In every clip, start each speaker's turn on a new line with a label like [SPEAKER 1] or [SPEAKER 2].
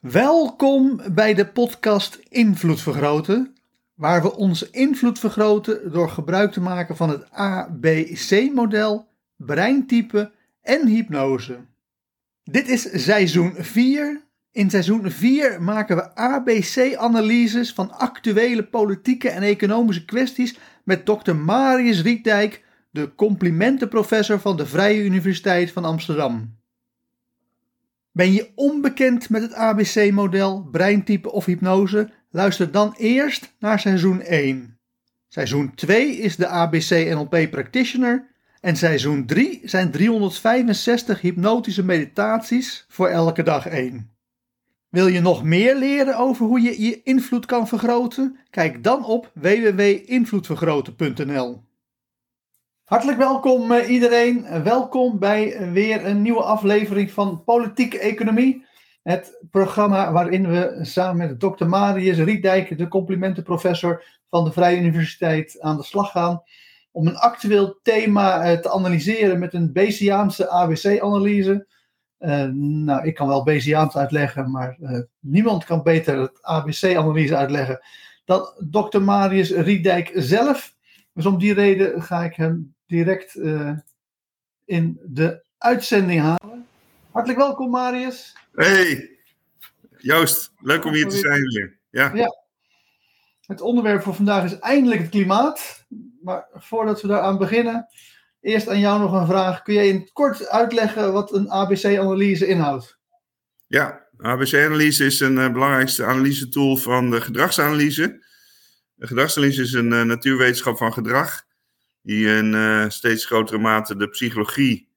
[SPEAKER 1] Welkom bij de podcast Invloed Vergroten, waar we onze invloed vergroten door gebruik te maken van het ABC-model, breintype en hypnose. Dit is seizoen 4. In seizoen 4 maken we ABC-analyses van actuele politieke en economische kwesties met Dr. Marius Rietdijk, de complimentenprofessor van de Vrije Universiteit van Amsterdam. Ben je onbekend met het ABC-model, breintype of hypnose? Luister dan eerst naar seizoen 1. Seizoen 2 is de ABC-NLP Practitioner en seizoen 3 zijn 365 hypnotische meditaties voor elke dag 1. Wil je nog meer leren over hoe je je invloed kan vergroten? Kijk dan op www.invloedvergroten.nl. Hartelijk welkom eh, iedereen. Welkom bij weer een nieuwe aflevering van Politieke Economie. Het programma waarin we samen met Dr. Marius Rietdijk, de complimentenprofessor van de Vrije Universiteit, aan de slag gaan om een actueel thema eh, te analyseren met een Bayesiaanse ABC-analyse. Uh, nou, ik kan wel Bayesiaans uitleggen, maar niemand kan beter het ABC-analyse uitleggen dan Dr. Marius Riedijk zelf. Dus om die reden ga ik hem direct uh, in de uitzending halen. Hartelijk welkom, Marius.
[SPEAKER 2] Hey, Joost, leuk om hier te zijn weer. Ja.
[SPEAKER 1] ja. Het onderwerp voor vandaag is eindelijk het klimaat. Maar voordat we daaraan beginnen, eerst aan jou nog een vraag. Kun jij in het kort uitleggen wat een ABC-analyse inhoudt?
[SPEAKER 2] Ja, ABC-analyse is een uh, belangrijkste analyse-tool van de gedragsanalyse. De gedragsanalyse is een uh, natuurwetenschap van gedrag, die in uh, steeds grotere mate de psychologie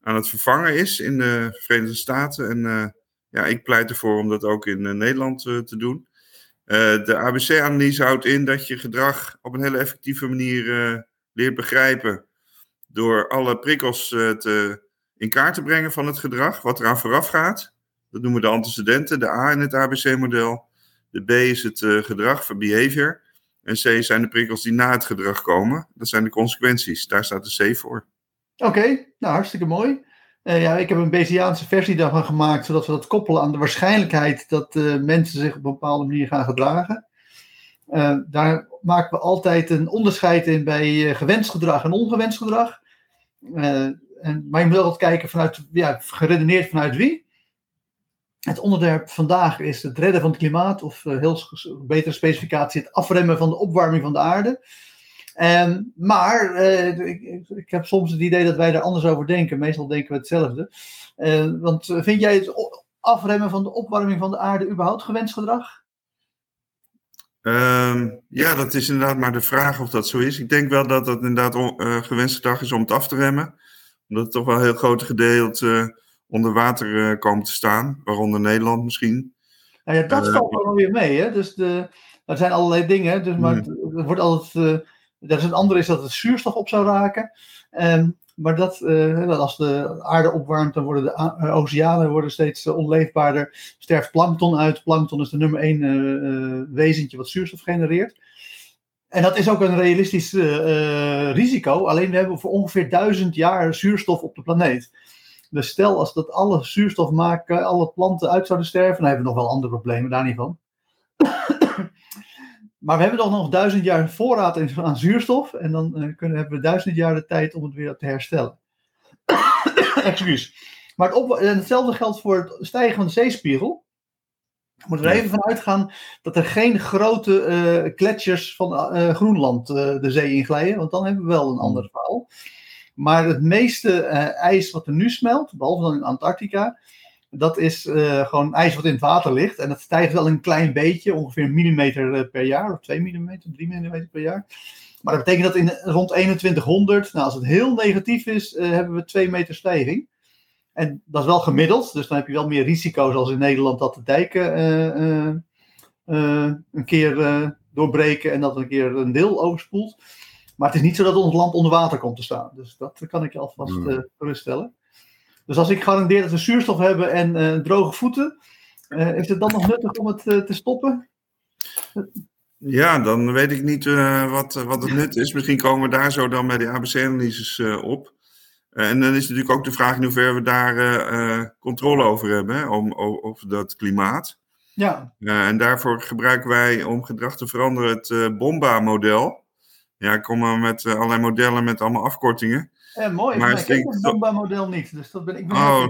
[SPEAKER 2] aan het vervangen is in de Verenigde Staten. En ja, ik pleit ervoor om dat ook in Nederland te doen. De ABC-analyse houdt in dat je gedrag op een hele effectieve manier leert begrijpen. Door alle prikkels te, in kaart te brengen van het gedrag, wat eraan vooraf gaat. Dat noemen we de antecedenten, de A in het ABC-model. De B is het gedrag, van behavior. En C zijn de prikkels die na het gedrag komen. Dat zijn de consequenties. Daar staat de C voor.
[SPEAKER 1] Oké, nou hartstikke mooi. Uh, ja, ik heb een Bayesiaanse versie daarvan gemaakt, zodat we dat koppelen aan de waarschijnlijkheid dat uh, mensen zich op een bepaalde manier gaan gedragen. Uh, daar maken we altijd een onderscheid in bij gewenst gedrag en ongewenst gedrag. en, maar je moet altijd kijken vanuit, ja, geredeneerd vanuit wie. Het onderwerp vandaag is het redden van het klimaat, of heel betere specificatie, het afremmen van de opwarming van de aarde. Um, maar uh, ik, ik, heb soms het idee dat wij er anders over denken. Meestal denken we hetzelfde. Uh, want vind jij het afremmen van de opwarming van de aarde überhaupt gewenst gedrag?
[SPEAKER 2] Um, ja, dat is inderdaad maar de vraag of dat zo is. Ik denk wel dat dat inderdaad gewenst gedrag is om het af te remmen. Omdat het toch wel een heel groot gedeelte onder water komt te staan. Waaronder Nederland misschien.
[SPEAKER 1] Nou ja, dat valt wel weer mee. Hè? Dus de, er zijn allerlei dingen. Dus, maar mm. er wordt altijd dat is een andere is dat het zuurstof op zou raken. Um, maar dat, uh, dat, als de aarde opwarmt, dan worden de uh, oceanen worden steeds uh, onleefbaarder. Sterft plankton uit. Plankton is de nummer één wezentje wat zuurstof genereert. En dat is ook een realistisch risico. Alleen we hebben voor ongeveer duizend jaar zuurstof op de planeet. Dus stel als dat alle zuurstof maken, alle planten uit zouden sterven, dan hebben we nog wel andere problemen, daar niet van. Maar we hebben toch nog duizend jaar voorraad aan zuurstof. En dan uh, kunnen, hebben we duizend jaar de tijd om het weer te herstellen. Excuus. Maar het op, en hetzelfde geldt voor het stijgen van de zeespiegel. We moeten er even van uitgaan dat er geen grote uh, gletsjers van uh, Groenland de zee inglijden. Want dan hebben we wel een ander verhaal. Maar het meeste ijs wat er nu smelt, behalve dan in Antarctica, dat is uh, gewoon ijs wat in het water ligt. En dat stijgt wel een klein beetje, ongeveer een millimeter eh, per jaar, of 2 millimeter, 3 millimeter per jaar. Maar dat betekent dat in rond 2100, nou, als het heel negatief is, hebben we 2 meter stijging. En dat is wel gemiddeld, dus dan heb je wel meer risico's als in Nederland dat de dijken eh, eh, eh, een keer doorbreken en dat een keer een deel overspoelt. Maar het is niet zo dat ons land onder water komt te staan. Dus dat kan ik je alvast
[SPEAKER 2] Hmm.
[SPEAKER 1] geruststellen. Dus als ik garandeer dat we zuurstof hebben en droge voeten, is het dan nog nuttig om het te stoppen?
[SPEAKER 2] Ja, dan weet ik niet wat, wat het nut is. Misschien komen we daar zo dan bij de ABC-analyses op. En dan is natuurlijk ook de vraag in hoeverre we daar controle over hebben, hè, om, over dat klimaat.
[SPEAKER 1] Ja.
[SPEAKER 2] en daarvoor gebruiken wij om gedrag te veranderen het Bomba-model. Ja, ik kom maar met allerlei modellen met allemaal afkortingen.
[SPEAKER 1] Ja, mooi. Maar ik ken het Bomba-model niet, dus dat ben ik ben
[SPEAKER 2] oh,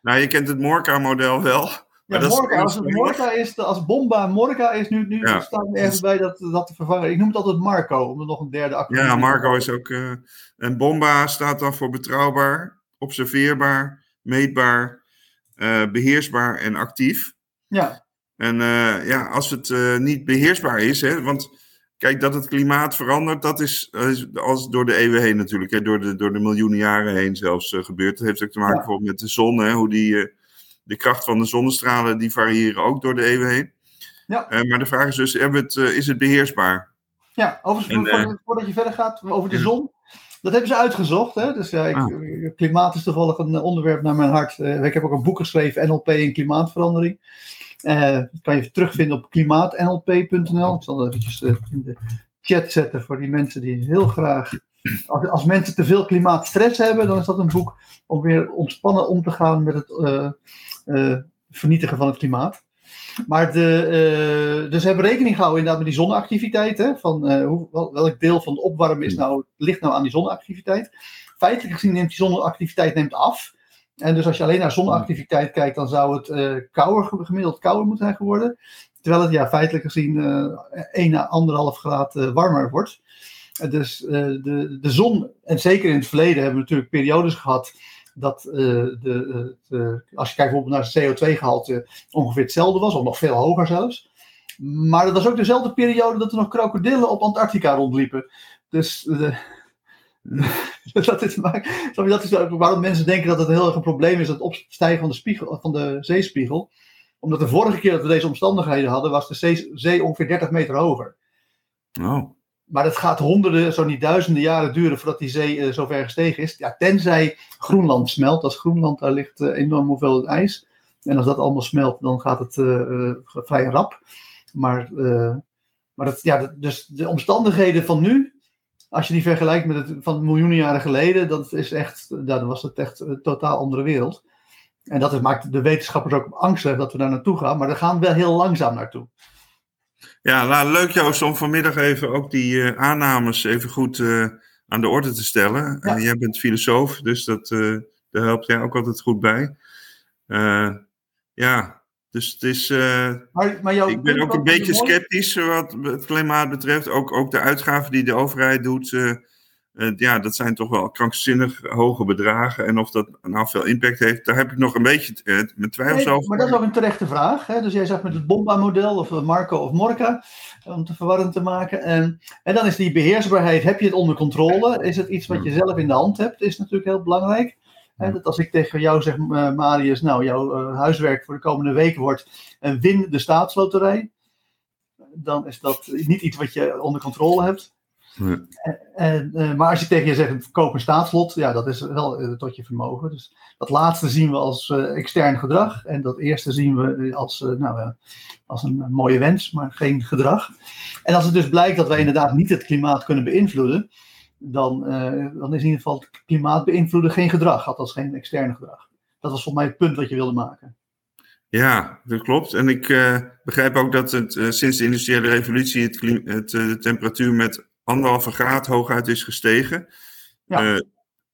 [SPEAKER 2] Nou, je kent het Morca-model wel.
[SPEAKER 1] Ja, Morca, als het Morca is, als Bomba Morca is, nu, nu
[SPEAKER 2] Ja.
[SPEAKER 1] staat er ergens bij dat, dat te vervangen. Ik noem het altijd Marco, om er nog een derde acroniem
[SPEAKER 2] Ja, Marco is ook. eh, en Bomba staat dan voor betrouwbaar, observeerbaar, meetbaar, eh, beheersbaar en actief.
[SPEAKER 1] Ja,
[SPEAKER 2] En eh, ja, als het eh, niet beheersbaar is, hè, want kijk, dat het klimaat verandert, dat is, als door de eeuwen heen natuurlijk, hè, door, de, door de miljoenen jaren heen zelfs eh, gebeurd. Dat heeft ook te maken
[SPEAKER 1] Ja.
[SPEAKER 2] bijvoorbeeld met de zon, hè, hoe die, eh, de kracht van de zonnestralen, die variëren ook door de eeuwen heen.
[SPEAKER 1] Ja.
[SPEAKER 2] Eh, maar de vraag is dus, hebben het, is het beheersbaar?
[SPEAKER 1] ja. Overigens,
[SPEAKER 2] En,
[SPEAKER 1] voor- voordat je verder gaat, over de zon. Dat hebben ze uitgezocht. Hè? Dus ja, ik,
[SPEAKER 2] Ah.
[SPEAKER 1] klimaat is toevallig een onderwerp naar mijn hart. Ik heb ook een boek geschreven, NLP en klimaatverandering. Eh, dat kan je terugvinden op klimaatnlp.nl. Ik zal dat eventjes eh, in de chat zetten voor die mensen die heel graag... Als, als mensen te veel klimaatstress hebben, dan is dat een boek om weer ontspannen om te gaan met het eh, eh, vernietigen van het klimaat. Maar de, eh, dus we hebben rekening gehouden inderdaad met die zonneactiviteit. Van, eh, hoe, wel- welk deel van de opwarmen is nou, ligt nou aan die zonneactiviteit. Feitelijk gezien neemt die zonneactiviteit neemt af. En dus als je alleen naar zonneactiviteit kijkt, dan zou het eh kouder, gemiddeld kouder moeten zijn geworden. Terwijl het ja, feitelijk gezien eh 1 à 1,5 graad eh, warmer wordt. Dus eh, de, de zon, en zeker in het verleden hebben we natuurlijk periodes gehad dat de, de- als je kijkt bijvoorbeeld naar het CO2-gehalte ongeveer hetzelfde was, of nog veel hoger zelfs. Maar dat was ook dezelfde periode dat er nog krokodillen op Antarctica rondliepen. Dus dat is, maar, dat is waarom mensen denken dat het heel erg een probleem is, het opstijgen van de, spiegel, van de zeespiegel. Omdat de vorige keer dat we deze omstandigheden hadden, was de zee, zee ongeveer 30 meter hoger.
[SPEAKER 2] Oh.
[SPEAKER 1] Maar het gaat honderden, zo niet duizenden jaren duren voordat die zee eh, zo ver gestegen is. Ja, tenzij Groenland smelt. Als Groenland, daar ligt eh, enorm hoeveel ijs. En als dat allemaal smelt, dan gaat het eh, vrij rap. Maar, maar dat, ja, dat- dus de omstandigheden van nu, als je die vergelijkt met het van miljoenen jaren geleden, dat is echt, dan was het echt een totaal andere wereld. En dat maakt de wetenschappers ook angstig dat we daar naartoe gaan. Maar daar gaan we wel heel langzaam naartoe.
[SPEAKER 2] Ja, nou, leuk Joost om vanmiddag even ook die eh, aannames even goed eh, aan de orde te stellen.
[SPEAKER 1] Ja.
[SPEAKER 2] Eh, jij bent filosoof, dus dat, daar helpt jij ook altijd goed bij. Ja, dus het is, eh,
[SPEAKER 1] Maar,
[SPEAKER 2] ik ben ook een beetje sceptisch wat het klimaat betreft. Ook, ook de uitgaven die de overheid doet, eh, eh, ja, dat zijn toch wel krankzinnig hoge bedragen. En of dat nou veel impact heeft, daar heb ik nog een beetje eh, mijn twijfels
[SPEAKER 1] Nee,
[SPEAKER 2] over.
[SPEAKER 1] maar dat is ook een terechte vraag. Hè? Dus jij zegt met het Bomba-model of eh, Marco of Morca, om het verwarrend te maken. En, en dan is die beheersbaarheid, heb je het onder controle? Is het iets wat je zelf in de hand hebt? Is natuurlijk heel belangrijk. Dat als ik tegen jou zeg, eh, Marius, nou, jouw eh, huiswerk voor de komende weken wordt en win de staatsloterij, dan is dat niet iets wat je onder controle hebt.
[SPEAKER 2] Nee.
[SPEAKER 1] En, eh, maar als je tegen je zegt, koop een staatslot, ja, dat is wel tot je vermogen. Dus dat laatste zien we als extern gedrag. En dat eerste zien we als, nou, als een mooie wens, maar geen gedrag. En als het dus blijkt dat wij inderdaad niet het klimaat kunnen beïnvloeden, dan, eh, dan is in ieder geval het klimaat beïnvloeden geen gedrag, althans geen externe gedrag. Dat was volgens mij het punt wat je wilde maken.
[SPEAKER 2] Ja, dat klopt. En ik eh, begrijp ook dat het eh, sinds de industriële revolutie het, het, de temperatuur met anderhalve graad hooguit is gestegen.
[SPEAKER 1] Ja.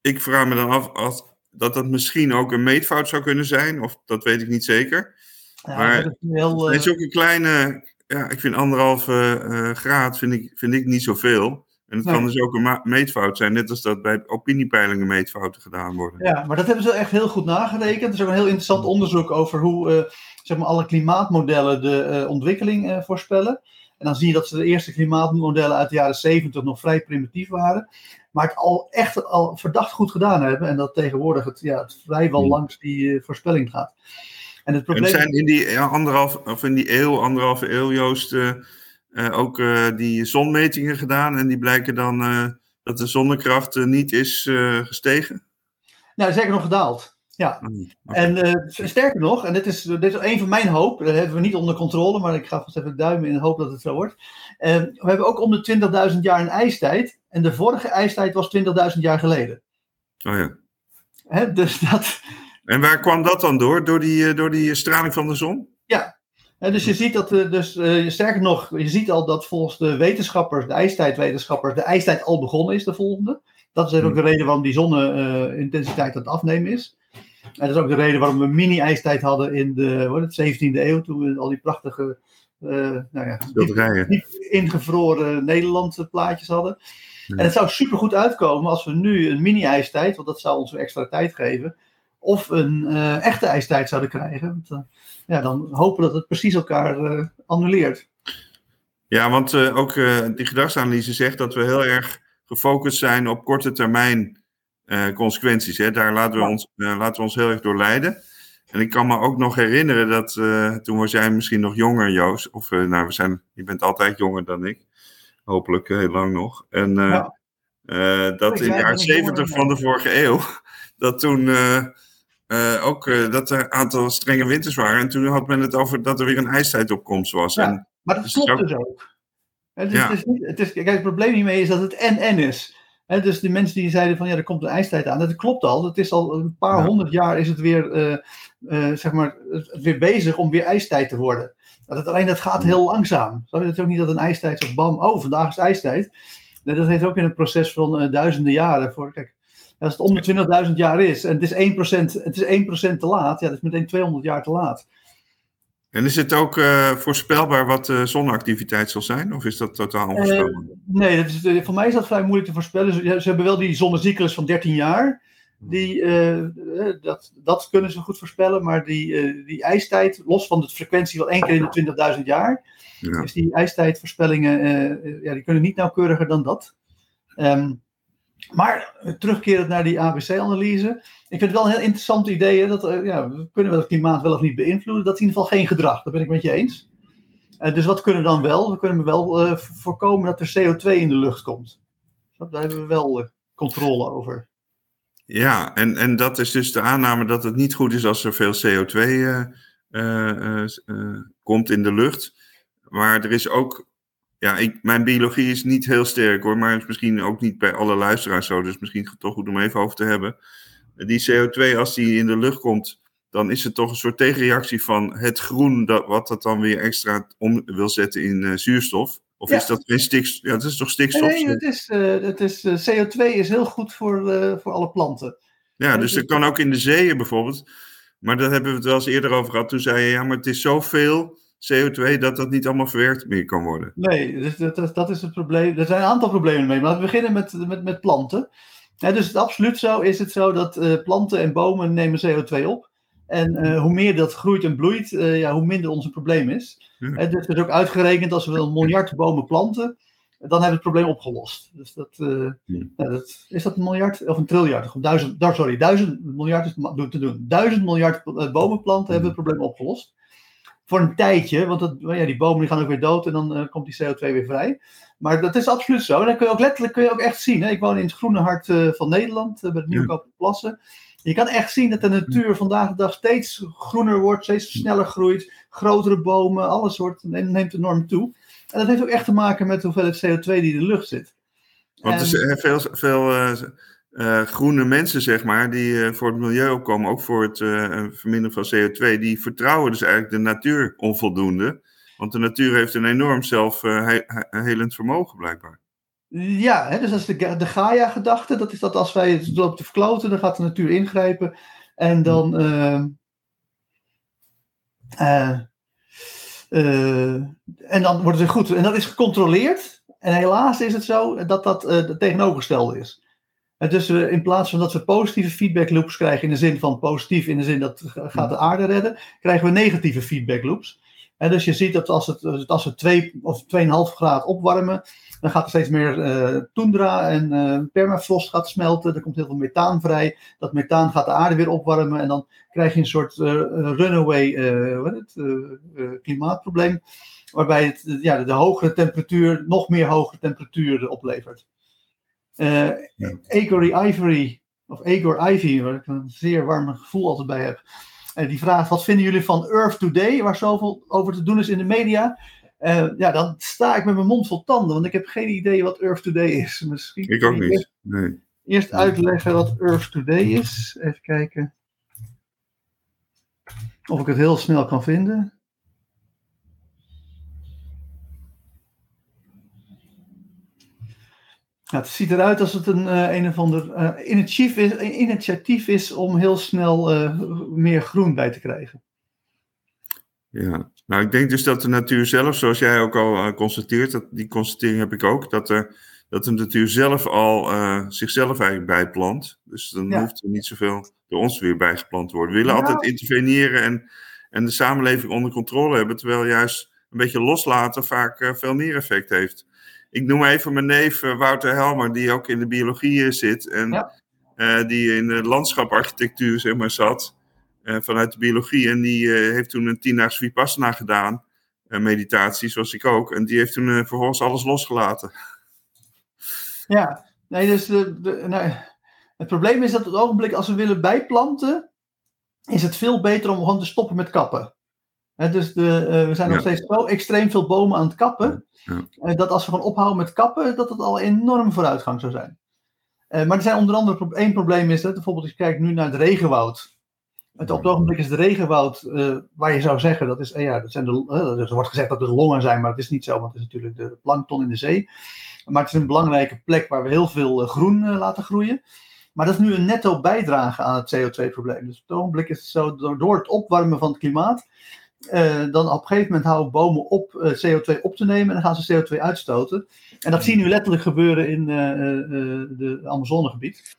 [SPEAKER 2] Ik vraag me dan af of dat dat misschien ook een meetfout zou kunnen zijn, of dat weet ik niet zeker.
[SPEAKER 1] Ja,
[SPEAKER 2] Maar
[SPEAKER 1] dat is heel,
[SPEAKER 2] Het is ook een kleine, ja, ik vind anderhalve graad vind ik, vind ik niet zoveel. En het
[SPEAKER 1] Nee.
[SPEAKER 2] kan dus ook een meetfout zijn, net als dat bij opiniepeilingen meetfouten gedaan worden.
[SPEAKER 1] Ja, maar dat hebben ze echt heel goed nagerekend. Er is ook een heel interessant onderzoek over hoe eh, zeg maar alle klimaatmodellen de eh, ontwikkeling eh, voorspellen. En dan zie je dat ze de eerste klimaatmodellen uit de jaren 70 nog vrij primitief waren. maar het al echt al verdacht goed gedaan hebben. En dat tegenwoordig het, ja, het vrijwel langs die voorspelling gaat. En het
[SPEAKER 2] En
[SPEAKER 1] probleem
[SPEAKER 2] zijn in die anderhalf, of in die eeuw, anderhalve eeuw, Joost, ook eh, die zonmetingen gedaan. En die blijken dan eh, dat de zonnekracht eh, niet is eh, gestegen.
[SPEAKER 1] nou, zeker nog gedaald. Ja.
[SPEAKER 2] Oké.
[SPEAKER 1] En eh, sterker nog, en dit is, dit is een van mijn hoop, dat hebben we niet onder controle, maar ik ga vast even duimen in de hoop dat het zo wordt. Eh, we hebben ook om de 20.000 jaar een ijstijd. En de vorige ijstijd was 20.000 jaar geleden.
[SPEAKER 2] Oh, ja.
[SPEAKER 1] Hè, dus dat,
[SPEAKER 2] En waar kwam dat dan door? Door die, eh, door die straling van de zon?
[SPEAKER 1] hè, dus je ziet dat, eh, dus, eh, sterker nog, je ziet al dat volgens de wetenschappers, de ijstijdwetenschappers, de ijstijd al begonnen is, de volgende. Dat is ook de reden waarom die zonne-intensiteit aan het afnemen is. En dat is ook de reden waarom we mini-ijstijd hadden in de het, 17e eeuw, toen we al die prachtige, eh, nou ja, diep ingevroren Nederlandse plaatjes hadden.
[SPEAKER 2] Ja.
[SPEAKER 1] En het zou supergoed uitkomen als we nu een mini-ijstijd, want dat zou ons weer extra tijd geven, of een echte ijstijd zouden krijgen. Want, ja, dan hopen we dat het precies elkaar eh, annuleert.
[SPEAKER 2] Ja, want eh, ook eh, die gedragsanalyse zegt dat we heel erg gefocust zijn op korte termijn eh, consequenties. Hè. Daar laten we,
[SPEAKER 1] Ja.
[SPEAKER 2] ons, laten we ons heel erg door leiden. En ik kan me ook nog herinneren dat eh, toen was jij misschien nog jonger, Joost. Of eh, nou, we zijn, je bent altijd jonger dan ik. Hopelijk heel lang nog. En eh,
[SPEAKER 1] Ja.
[SPEAKER 2] eh, dat
[SPEAKER 1] Ik
[SPEAKER 2] in de jaren zeventig van de vorige eeuw, dat toen eh, ook eh, dat er een aantal strenge winters waren. En toen had men het over dat er weer een ijstijd op komst was.
[SPEAKER 1] Ja.
[SPEAKER 2] En
[SPEAKER 1] Maar dat
[SPEAKER 2] Dus
[SPEAKER 1] klopt
[SPEAKER 2] het
[SPEAKER 1] dus ook. Het is,
[SPEAKER 2] Ja.
[SPEAKER 1] het is niet, het is, kijk, het probleem hiermee is dat het en-en is. Dus de mensen die zeiden van ja, er komt een ijstijd aan. Dat klopt al. Het is al een paar
[SPEAKER 2] Ja.
[SPEAKER 1] honderd jaar is het weer, eh, zeg maar, weer bezig om weer ijstijd te worden. Dat het, alleen dat gaat heel langzaam. Snap je? Het is ook niet dat een ijstijd zo bam, oh vandaag is ijstijd. Nee, dat heeft ook in een proces van duizenden jaren. Voor, kijk, als het om de 20.000 jaar is en het is 1%, het is 1% te laat, ja, dat is meteen 200 jaar te laat.
[SPEAKER 2] En is het ook eh, voorspelbaar wat de zonneactiviteit zal zijn? Of is dat totaal onvoorspelbaar?
[SPEAKER 1] Nee, dat is, eh, voor mij is dat vrij moeilijk te voorspellen. Ze, ze hebben wel die zonnecyclus van 13 jaar. Die, eh, eh, dat, dat kunnen ze goed voorspellen. Maar die, eh, die ijstijd, los van de frequentie van één keer in de 20.000 jaar,
[SPEAKER 2] ja.
[SPEAKER 1] is die ijstijdvoorspellingen, eh, eh, ja, die kunnen niet nauwkeuriger dan dat. Ehm, maar eh, terugkerend naar die ABC-analyse. Ik vind het wel een heel interessant idee. Dat, eh, ja, we kunnen we het klimaat wel of niet beïnvloeden. Dat is in ieder geval geen gedrag. Dat ben ik met je eens. Eh, dus wat kunnen we dan wel? We kunnen wel voorkomen dat er CO2 in de lucht komt. Daar hebben we wel controle over.
[SPEAKER 2] Ja, en, en dat is dus de aanname dat het niet goed is als er veel CO2 eh, eh, eh, eh, komt in de lucht. Maar er is ook, ja, ik, mijn biologie is niet heel sterk hoor, maar is misschien ook niet bij alle luisteraars zo, dus misschien toch goed om even over te hebben. Die CO2, als die in de lucht komt, dan is het toch een soort tegenreactie van het groen, dat, wat dat dan weer extra om wil zetten in eh, zuurstof. Of
[SPEAKER 1] Ja.
[SPEAKER 2] is dat geen stikstof? Ja, dat is toch stikstof?
[SPEAKER 1] Nee, het is, eh, het is, eh, CO2 is heel goed voor, voor alle planten.
[SPEAKER 2] Ja,
[SPEAKER 1] Ja,
[SPEAKER 2] dus
[SPEAKER 1] dus-
[SPEAKER 2] dat kan ook in de zeeën bijvoorbeeld. Maar daar hebben we het wel eens eerder over gehad. Toen zei je, ja, maar het is zoveel CO2 dat dat niet allemaal verwerkt meer kan worden.
[SPEAKER 1] Nee, dus dat, dat, dat is het probleem. Er zijn een aantal problemen mee. Maar laten we beginnen met, met, met planten. Ja, dus het absoluut zo is het zo dat eh, planten en bomen nemen CO2 op. En eh, hoe meer dat groeit en bloeit, eh, ja, hoe minder ons een probleem is.
[SPEAKER 2] Ja.
[SPEAKER 1] En dus het is ook uitgerekend als we een miljard bomen planten, dan hebben we het probleem opgelost. Dus dat,
[SPEAKER 2] Ja.
[SPEAKER 1] ja, dat is dat een miljard of een triljard? Of duizend, sorry, duizend miljard is te doen. Duizend miljard bomen planten hebben we het probleem opgelost. Voor een tijdje, want dat, ja, die bomen die gaan ook weer dood en dan eh, komt die CO2 weer vrij. Maar dat is absoluut zo. En dan kun je ook letterlijk kun je ook echt zien. Hè? Ik woon in het groene hart eh, van Nederland, bij het Nieuwkoop Plassen. Je kan echt zien dat de natuur vandaag de dag steeds groener wordt, steeds sneller groeit. Grotere bomen, alles wordt, neemt, enorm toe. En dat heeft ook echt te maken met de hoeveelheid CO2 die in de lucht zit.
[SPEAKER 2] Want er zijn veel, veel eh, groene mensen, zeg maar, die eh, voor het milieu opkomen, ook voor het eh, verminderen van CO2, die vertrouwen dus eigenlijk de natuur onvoldoende. Want de natuur heeft een enorm zelfhelend vermogen, blijkbaar.
[SPEAKER 1] Ja, hè, dus dat is de, de Gaia-gedachte. Dat is dat als wij het lopen te verkloten, dan gaat de natuur ingrijpen. En dan. eh, eh, en dan wordt het weer goed. En dat is gecontroleerd. En helaas is het zo dat dat het tegenovergestelde is. Dus eh, in plaats van dat we positieve feedback loops krijgen, in de zin van positief, in de zin dat gaat de aarde redden, krijgen we negatieve feedback loops. En dus je ziet dat als, het, als we 2 of 2,5 graden opwarmen, dan gaat er steeds meer uh, tundra en uh, permafrost gaat smelten. Er komt heel veel methaan vrij. Dat methaan gaat de aarde weer opwarmen. En dan krijg je een soort uh, runaway wat het, klimaatprobleem. Waarbij het, ja, de hogere temperatuur nog meer hogere temperatuur oplevert. Agory Ivory, of Agor Ivy, waar ik een zeer warm gevoel altijd bij heb. die vraagt: wat vinden jullie van Earth Today, waar zoveel over te doen is in de media? Uh, ja, dan sta ik met mijn mond vol tanden, want ik heb geen idee wat Earth Today is.
[SPEAKER 2] Misschien ik ook niet. Nee.
[SPEAKER 1] eerst uitleggen wat Earth Today is. Even kijken of ik het heel snel kan vinden. Ja, het ziet eruit als het een, uh, een of ander uh, initiatief, is, initiatief is om heel snel meer groen bij te krijgen.
[SPEAKER 2] Ja, nou ik denk dus dat de natuur zelf, zoals jij ook al constateert, dat, die constatering heb ik ook, dat, er, dat de natuur zelf al uh, zichzelf eigenlijk bijplant. Dus dan hoeft er niet zoveel door ons weer bijgeplant te worden. We willen altijd interveneren en, en de samenleving onder controle hebben, terwijl juist een beetje loslaten vaak uh, veel meer effect heeft. Ik noem even mijn neef Wouter Helmer, die ook in de biologie zit en die in de landschaparchitectuur zeg maar, zat. Eh, vanuit de biologie. En die eh, heeft toen een tiendaags Vipassana gedaan. Meditatie, zoals ik ook. En die heeft toen vervolgens alles losgelaten.
[SPEAKER 1] Ja, nee, dus de, de, nou, het probleem is dat op het ogenblik als we willen bijplanten, is het veel beter om gewoon te stoppen met kappen. Dus de, we zijn nog steeds zo extreem veel bomen aan het kappen, ja. dat als we gewoon ophouden met kappen, dat het al enorm vooruitgang zou zijn. maar er zijn onder andere één probleem is dat bijvoorbeeld als je kijkt nu naar het regenwoud. Het, op het ogenblik is het regenwoud, uh, waar je zou zeggen, dat is, ja, dat zijn de, uh, er wordt gezegd dat het longen zijn, maar het is niet zo, want het is natuurlijk de plankton in de zee. Maar het is een belangrijke plek waar we heel veel groen laten groeien. Maar dat is nu een netto bijdrage aan het CO2-probleem. Dus op het ogenblik is het zo, door, door het opwarmen van het klimaat, dan op een gegeven moment houden bomen op CO2 op te nemen en dan gaan ze CO2 uitstoten. En dat zie je nu letterlijk gebeuren in het Amazonegebied.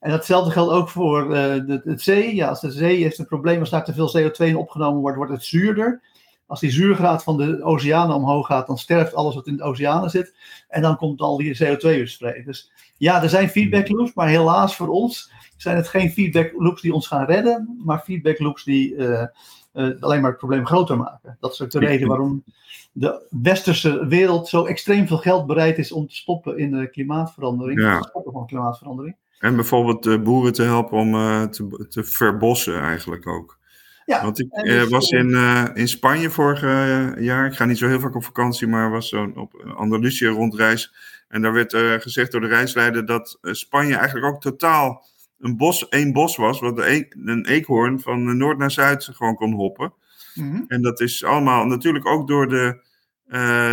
[SPEAKER 1] En datzelfde geldt ook voor de, het zee. Ja, als de zee heeft een probleem, als daar te veel CO2 in opgenomen wordt, wordt het zuurder. Als die zuurgraad van de oceanen omhoog gaat, dan sterft alles wat in de oceanen zit. En dan komt al die CO2 weer vrij. Dus ja, er zijn feedback loops, maar helaas voor ons zijn het geen feedback loops die ons gaan redden, maar feedback loops die uh, alleen maar het probleem groter maken. Dat is ook de reden waarom de westerse wereld zo extreem veel geld bereid is om te stoppen in de klimaatverandering. Ja. Te stoppen van klimaatverandering.
[SPEAKER 2] En bijvoorbeeld de boeren te helpen om te, te verbossen eigenlijk ook. Ja, Want ik uh, was in, uh, in Spanje vorig jaar. Ik ga niet zo heel vaak op vakantie, maar was zo op Andalusië rondreis. En daar werd gezegd door de reisleider dat Spanje eigenlijk ook totaal een bos, één bos was. Wat een, een eekhoorn van noord naar zuid gewoon kon hoppen. Mm -hmm. En dat is allemaal natuurlijk ook door de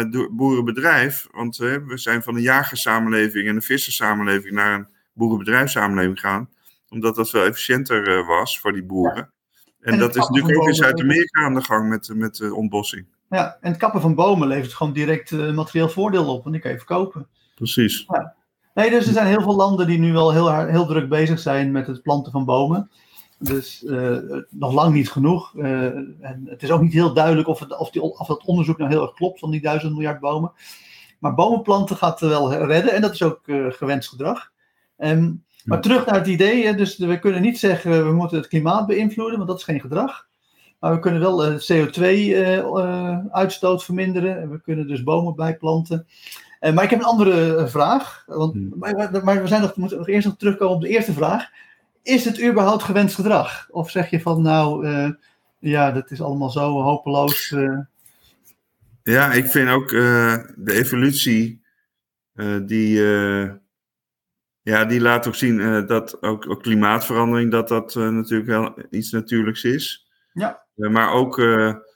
[SPEAKER 2] door boerenbedrijf. Want we zijn van een jagersamenleving en een vissersamenleving naar een boerenbedrijfssamenleving gaan. Omdat dat veel efficiënter uh, was voor die boeren. En, dat is natuurlijk ook in Zuid-Amerika aan de gang met, met de ontbossing.
[SPEAKER 1] Ja, en het kappen van bomen levert gewoon direct uh, materieel voordeel op, want die kan je verkopen.
[SPEAKER 2] Precies.
[SPEAKER 1] Ja. Nee, dus er zijn heel veel landen die nu wel heel, heel druk bezig zijn met het planten van bomen. Dus uh, nog lang niet genoeg. Uh, en het is ook niet heel duidelijk of, het, of, die, of dat onderzoek nou heel erg klopt van die duizend miljard bomen. Maar bomenplanten gaat wel redden en dat is ook uh, gewenst gedrag. Um, maar terug naar het idee, dus we kunnen niet zeggen we moeten het klimaat beïnvloeden, want dat is geen gedrag. Maar we kunnen wel uh, CO2-uitstoot uh, verminderen en we kunnen dus bomen bijplanten. Uh, maar ik heb een andere vraag, want, hmm. maar, maar, we zijn nog, moeten nog eerst nog terugkomen op de eerste vraag. Is het überhaupt gewenst gedrag? Of zeg je van nou, ja, dat is allemaal zo hopeloos.
[SPEAKER 2] Ja, ik vind ook de evolutie die ja, die laat ook zien dat ook, ook, klimaatverandering, dat dat natuurlijk wel iets natuurlijks is.
[SPEAKER 1] Ja.
[SPEAKER 2] Maar ook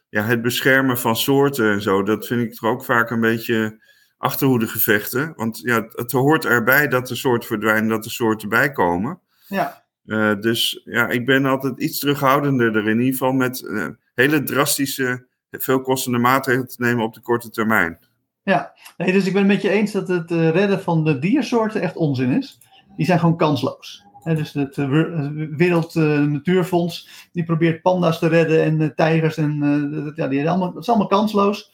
[SPEAKER 2] ja, het beschermen van soorten en zo, dat vind ik toch ook vaak een beetje achterhoedegevechten. Want ja, het hoort erbij dat de soorten verdwijnen, dat de soorten bijkomen.
[SPEAKER 1] Ja.
[SPEAKER 2] dus ja, ik ben altijd iets terughoudender er in ieder geval met hele drastische, veel kostende maatregelen te nemen op de korte termijn.
[SPEAKER 1] Ja, nee, dus ik ben het met je eens dat het redden van de diersoorten echt onzin is die zijn gewoon kansloos. Dus het eh, Wer- eh, Wereld eh, Natuurfonds, die probeert panda's te redden en eh, tijgers. En, eh, dat, ja, die, allemaal, dat is allemaal kansloos.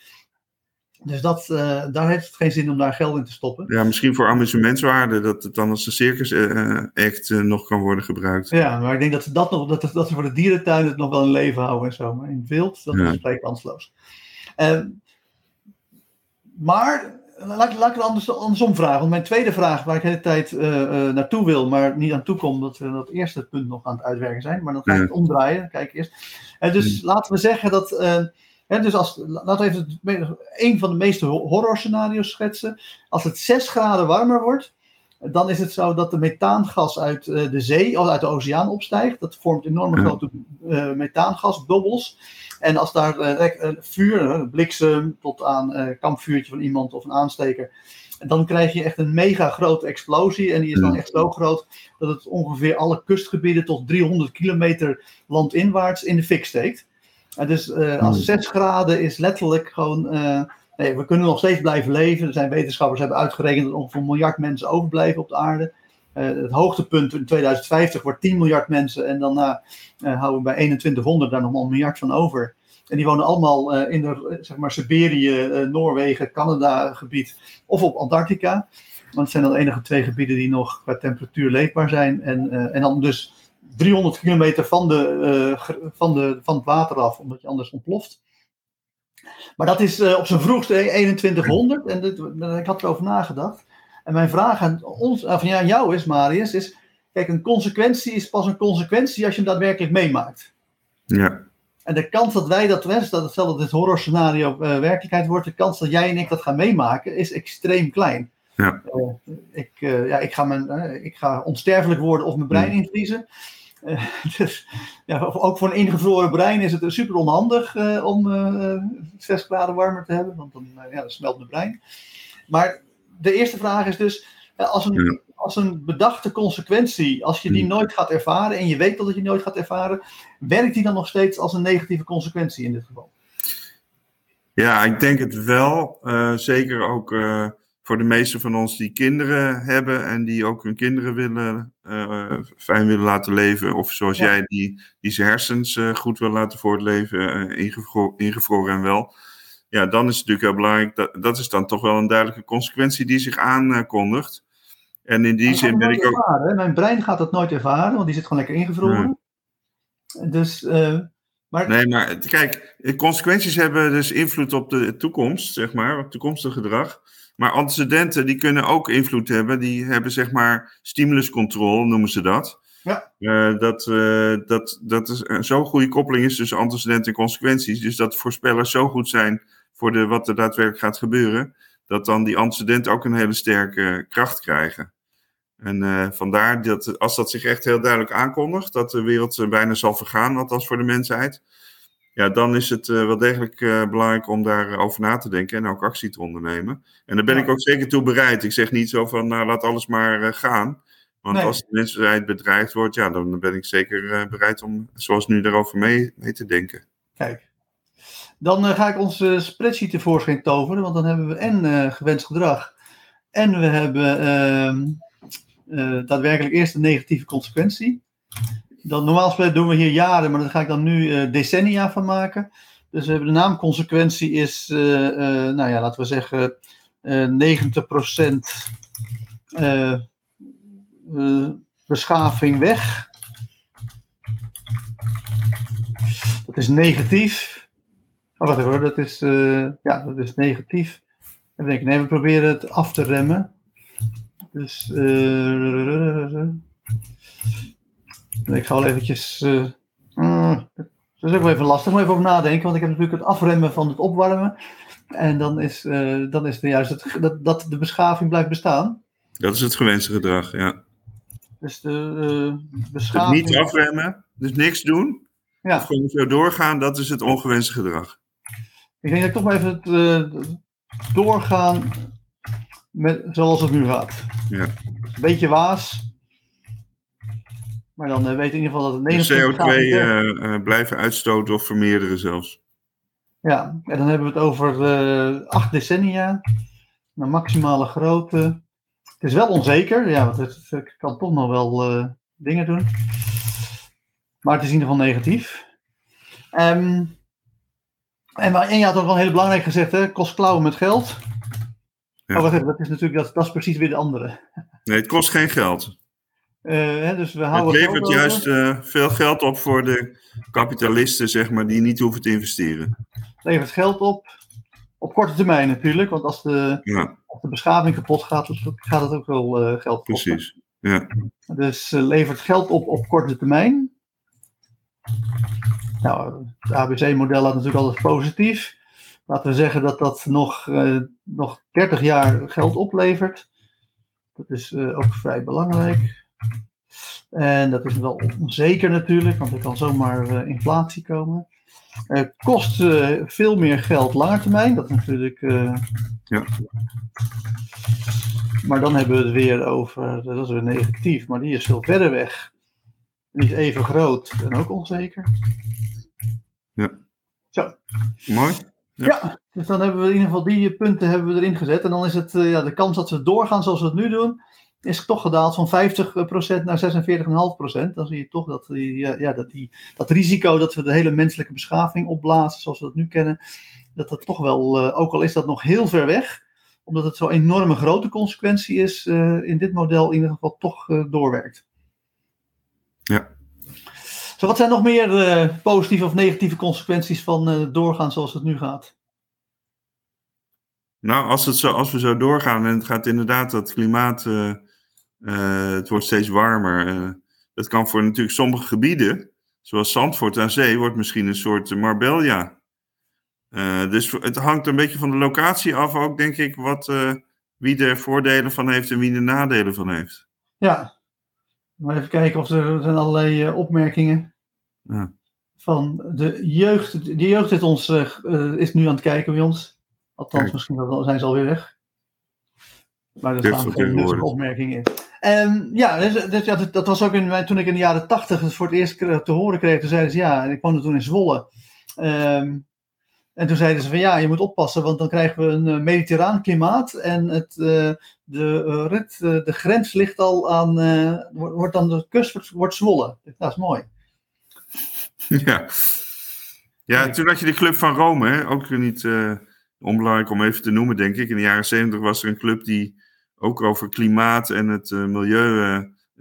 [SPEAKER 1] Dus dat, eh, daar heeft het geen zin om daar geld in te stoppen.
[SPEAKER 2] Ja, misschien voor amusementswaarde, dat het dan als een circus eh, act eh, nog kan worden gebruikt.
[SPEAKER 1] Ja, maar ik denk dat ze dat nog, dat, dat ze voor de dierentuin het nog wel in leven houden en zo. Maar in het wild, dat
[SPEAKER 2] Ja.
[SPEAKER 1] is vrij kansloos. Ehm, maar, laat, laat ik het anders, andersom vragen. Want mijn tweede vraag, waar ik de hele tijd eh, eh, naartoe wil, maar niet aan toe kom, omdat we dat eerste punt nog aan het uitwerken zijn. Maar dan ga ik het omdraaien. Kijk eerst. Dus laten we zeggen dat. Dus als, laten we even het een van de meeste ho- horrorscenario's schetsen. Als het 6 graden warmer wordt, dan is het zo dat de methaangas uit eh, de zee of uit de oceaan opstijgt. Dat vormt enorme grote eh, methaangasbubbels. En als daar rek- eh, vuur, bliksem tot aan eh kampvuurtje van iemand of een aansteker. En dan krijg je echt een mega grote explosie. En die is dan echt zo groot dat het ongeveer alle kustgebieden tot 300 kilometer landinwaarts in de fik steekt. En dus eh, als
[SPEAKER 2] Hmm.
[SPEAKER 1] 6 graden is letterlijk gewoon. eh, nee, we kunnen nog steeds blijven leven. Er zijn wetenschappers die hebben uitgerekend dat ongeveer een miljard mensen overblijven op de aarde. Eh, het hoogtepunt in 2050 wordt 10 miljard mensen. En daarna houden we bij 2100 daar nog maar een miljard van over. En die wonen allemaal in de, zeg maar Siberië, Noorwegen, Canada gebied of op Antarctica. Want het zijn dan de enige twee gebieden die nog qua temperatuur leefbaar zijn. En, en dan dus 300 kilometer van, de, eh, van, de, van het water af, omdat je anders ontploft. Maar dat is eh, op zijn vroegste 2100 en dit, ik had erover nagedacht. En mijn vraag aan, ons, aan ja, jou is, Marius, is: kijk, een consequentie is pas een consequentie als je hem daadwerkelijk meemaakt.
[SPEAKER 2] Ja,
[SPEAKER 1] En de kans dat wij dat wensen, dat stel dat dit horrorscenario eh, werkelijkheid wordt, de kans dat jij en ik dat gaan meemaken, is extreem klein.
[SPEAKER 2] Ja.
[SPEAKER 1] Eh, ik, eh, ja, ik, ga mijn, eh, ik ga onsterfelijk worden of mijn brein
[SPEAKER 2] Hmm.
[SPEAKER 1] invriezen. Dus, ja, ook voor een ingevroren brein is het super onhandig eh, om eh 6 graden warmer te hebben, want dan, eh, ja, dan smelt mijn brein. Maar de eerste vraag is dus, als een, als een bedachte consequentie, als je die
[SPEAKER 2] Hmm.
[SPEAKER 1] nooit gaat ervaren en je weet dat je die nooit gaat ervaren, werkt die dan nog steeds als een negatieve consequentie in dit geval?
[SPEAKER 2] ja ik denk het wel. Zeker ook voor de meesten van ons die kinderen hebben en die ook hun kinderen willen, eh, fijn willen laten leven. Of zoals
[SPEAKER 1] Ja.
[SPEAKER 2] jij, die, die zijn hersens eh, goed wil laten voortleven, ingevro- ingevroren en wel. Ja, dan is het natuurlijk heel belangrijk. Dat, dat is dan toch wel een duidelijke consequentie die zich aankondigt. En in die zin ben ik ook.
[SPEAKER 1] ervaren. Mijn brein gaat dat nooit ervaren, want die zit gewoon lekker ingevroren. Dus, eh, maar
[SPEAKER 2] Nee, maar kijk, consequenties hebben dus invloed op de toekomst, zeg maar, op toekomstig gedrag. Maar antecedenten, die kunnen ook invloed hebben. Die hebben, zeg maar, stimuluscontrole, noemen ze dat.
[SPEAKER 1] Ja.
[SPEAKER 2] Eh, dat, eh, dat, dat is een zo'n goede koppeling is tussen antecedenten en consequenties. Dus dat voorspellers zo goed zijn voor de, wat er daadwerkelijk gaat gebeuren, dat dan die antecedenten ook een hele sterke kracht krijgen. En eh, vandaar dat als dat zich echt heel duidelijk aankondigt, dat de wereld bijna zal vergaan, althans voor de mensheid. Ja, dan is het eh, wel degelijk eh, belangrijk om daarover na te denken en ook actie te ondernemen. En daar ben
[SPEAKER 1] Ja.
[SPEAKER 2] ik ook zeker toe bereid. Ik zeg niet zo van, nou laat alles maar eh, gaan. Want
[SPEAKER 1] Nee.
[SPEAKER 2] als de mensheid bedreigd wordt, ja, dan ben ik zeker eh, bereid om, zoals nu, daarover mee, mee te denken.
[SPEAKER 1] kijk. Dan eh, ga ik onze spreadsheet tevoorschijn toveren, want dan hebben we en eh, gewenst gedrag. En we hebben ehm, eh, daadwerkelijk eerst een negatieve consequentie. Dan, normaal gesproken doen we hier jaren, maar daar ga ik dan nu eh, decennia van maken. Dus we hebben de naamconsequentie is, eh, eh, nou ja, laten we zeggen, eh 90% eh, eh, beschaving weg. Dat is negatief. Oh, wacht even hoor, dat is, ja, dat is negatief. En denk nee, we proberen het af te remmen. Dus, ik ga wel eventjes, eh, mm, dat is ook wel even lastig, moet even over nadenken, want ik heb natuurlijk het afremmen van het opwarmen. En dan is, eh, dan is het juist het, dat, dat de beschaving blijft bestaan.
[SPEAKER 2] Dat is het gewenste gedrag, ja.
[SPEAKER 1] Dus de eh,
[SPEAKER 2] Het
[SPEAKER 1] beschaving...
[SPEAKER 2] niet afremmen, dus niks doen.
[SPEAKER 1] Ja.
[SPEAKER 2] Of gewoon zo doorgaan, dat is het ongewenste gedrag.
[SPEAKER 1] Ik denk dat ik toch maar even het, eh, doorgaan met, zoals het nu gaat.
[SPEAKER 2] Ja.
[SPEAKER 1] Beetje waas. Maar dan weet ik in ieder geval dat het
[SPEAKER 2] De
[SPEAKER 1] 29
[SPEAKER 2] CO2 eh, eh, blijven uitstoten of vermeerderen zelfs.
[SPEAKER 1] Ja, en dan hebben we het over acht decennia. Naar maximale grootte. Het is wel onzeker, ja, want het, kan toch nog wel, dingen doen. Maar het is in ieder geval negatief. Ehm, en, en je had ook wel heel belangrijk gezegd, hè, kost klauwen met geld.
[SPEAKER 2] Ja.
[SPEAKER 1] Oh, wacht even, dat is natuurlijk dat, dat is precies weer de andere.
[SPEAKER 2] Nee, het kost geen geld.
[SPEAKER 1] Eh, hè, dus we
[SPEAKER 2] Het
[SPEAKER 1] houden
[SPEAKER 2] levert
[SPEAKER 1] geld over.
[SPEAKER 2] juist eh, veel geld op voor de kapitalisten, zeg maar, die niet hoeven te investeren.
[SPEAKER 1] levert geld op. Op korte termijn natuurlijk, want als de,
[SPEAKER 2] Ja,
[SPEAKER 1] als de beschaving kapot gaat, dan gaat het ook wel eh, geld kosten.
[SPEAKER 2] precies. Ja,
[SPEAKER 1] Dus eh, levert geld op op korte termijn. Nou, het ABC-model had natuurlijk altijd positief. Laten we zeggen dat dat nog, nog 30 jaar geld oplevert. Dat is ook vrij belangrijk. En dat is wel onzeker natuurlijk, want er kan zomaar eh, inflatie komen. Eh, kost eh, veel meer geld langer termijn. Dat is natuurlijk.
[SPEAKER 2] Ja.
[SPEAKER 1] Maar dan hebben we het weer over. Dat is weer negatief, maar die is veel verder weg. Is even groot en ook onzeker.
[SPEAKER 2] Ja.
[SPEAKER 1] Zo.
[SPEAKER 2] mooi. Ja.
[SPEAKER 1] Ja. dus dan hebben we in ieder geval die punten hebben we erin gezet. En dan is het ja, de kans dat we doorgaan zoals we het nu doen, is toch gedaald van 50% naar 46,5%. Dan zie je toch dat, die, ja, dat, die, dat risico dat we de hele menselijke beschaving opblazen zoals we dat nu kennen, dat dat toch wel, eh, ook al is dat nog heel ver weg, omdat het zo'n enorme grote consequentie is, eh, in dit model in ieder geval toch eh, doorwerkt.
[SPEAKER 2] Ja.
[SPEAKER 1] Zo, wat zijn nog meer positieve of negatieve consequenties van doorgaan zoals het nu gaat?
[SPEAKER 2] Nou, als, het zo, als we zo doorgaan en het gaat inderdaad dat klimaat, eh, het wordt steeds warmer. eh, dat kan voor natuurlijk sommige gebieden, zoals Zandvoort aan zee, wordt misschien een soort Marbella. Eh, dus het hangt een beetje van de locatie af ook, denk ik, wat, wie er voordelen van heeft en wie er nadelen van heeft.
[SPEAKER 1] Ja, maar even kijken of er, er zijn allerlei opmerkingen
[SPEAKER 2] Ja.
[SPEAKER 1] van de jeugd. De jeugd is, ons, is nu aan het kijken bij ons. Althans,
[SPEAKER 2] Kijk.
[SPEAKER 1] misschien wel- zijn ze alweer weg. Maar er staan geen opmerkingen in. Ja, dus, dus, ja, dat, dat was ook in, toen ik in de jaren tachtig voor het eerst te horen kreeg. Toen zeiden ze ja, ik woonde toen in Zwolle. Ehm, en toen zeiden ze van ja, je moet oppassen, want dan krijgen we een eh, mediterraan klimaat. En het, eh, de, eh, rit, de grens ligt al aan, wordt wordt dan de kust wordt, wordt Zwolle. Dat is mooi.
[SPEAKER 2] Ja. Ja, toen had je de Club van Rome, hè? ook niet onbelangrijk om even te noemen, denk ik. In de jaren zeventig was er een club die ook over klimaat en het eh, milieu eh,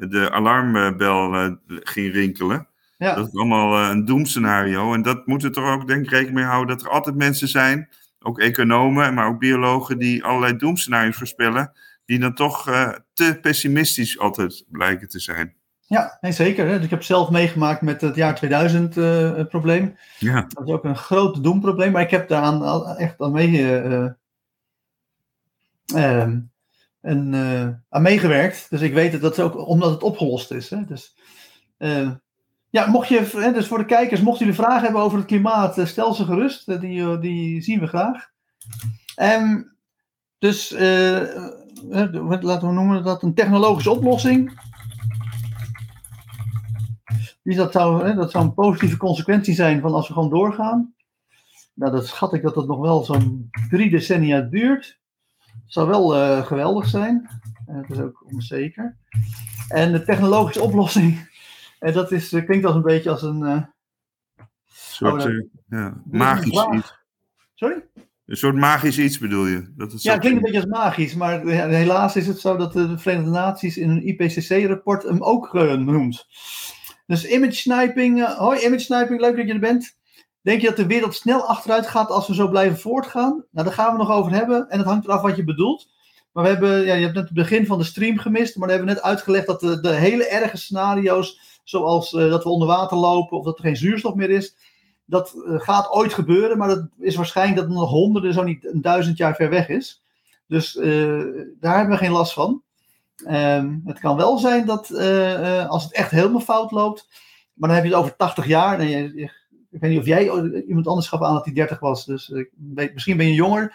[SPEAKER 2] de alarmbel eh, ging rinkelen.
[SPEAKER 1] Ja,
[SPEAKER 2] Dat is allemaal een doemscenario. En dat moeten we toch ook denk ik rekening mee houden dat er altijd mensen zijn, ook economen, maar ook biologen, die allerlei doemscenario's voorspellen, die dan toch te pessimistisch altijd blijken te zijn.
[SPEAKER 1] ja nee, zeker. Hè. Dus ik heb zelf meegemaakt met het jaar 2000 eh, probleem.
[SPEAKER 2] Ja,
[SPEAKER 1] Dat is ook een groot doemprobleem, maar ik heb daar aan, al- echt aan, mee, eh, ehm, en, eh, aan meegewerkt. Dus ik weet het dat ook omdat het opgelost is. Hè. Dus, eh, ja, mocht je, dus voor de kijkers, mochten jullie vragen hebben over het klimaat, eh, stel ze gerust. Die, die zien we graag. Ehm, dus wat laten we noemen dat een technologische oplossing. Dat, zou, hè, dat zou een positieve consequentie zijn van als we gewoon doorgaan. Nou, dat schat ik dat het nog wel zo'n drie decennia duurt. Zou wel eh, geweldig zijn. Eh, Het is ook onzeker. En de technologische oplossing, eh, dat is, klinkt als een beetje als een.
[SPEAKER 2] een soort
[SPEAKER 1] Oh,
[SPEAKER 2] ja, magisch iets.
[SPEAKER 1] Sorry?
[SPEAKER 2] Een soort magisch iets bedoel je? Dat het
[SPEAKER 1] Ja, het klinkt een beetje als magisch, maar helaas is het zo dat de Verenigde Naties in een IPCC-rapport hem ook noemt. Dus image sniping, hoi image sniping, leuk dat je er bent. Denk je dat de wereld snel achteruit gaat als we zo blijven voortgaan? Nou, daar gaan we nog over hebben en het hangt eraf wat je bedoelt. Maar we hebben, ja, je hebt net het begin van de stream gemist, maar we hebben net uitgelegd dat de, hele erge scenario's, zoals eh, dat we onder water lopen of dat er geen zuurstof meer is, dat eh, gaat ooit gebeuren, maar dat is waarschijnlijk dat het nog honderden, zo niet een duizend jaar ver weg is. Dus eh, daar hebben we geen last van. Ehm, het kan wel zijn dat als het echt helemaal fout loopt, maar dan heb je het over 80 jaar. En je- ik weet niet of jij iemand anders gaf aan dat hij 30 was, dus ik weet, misschien ben je jonger.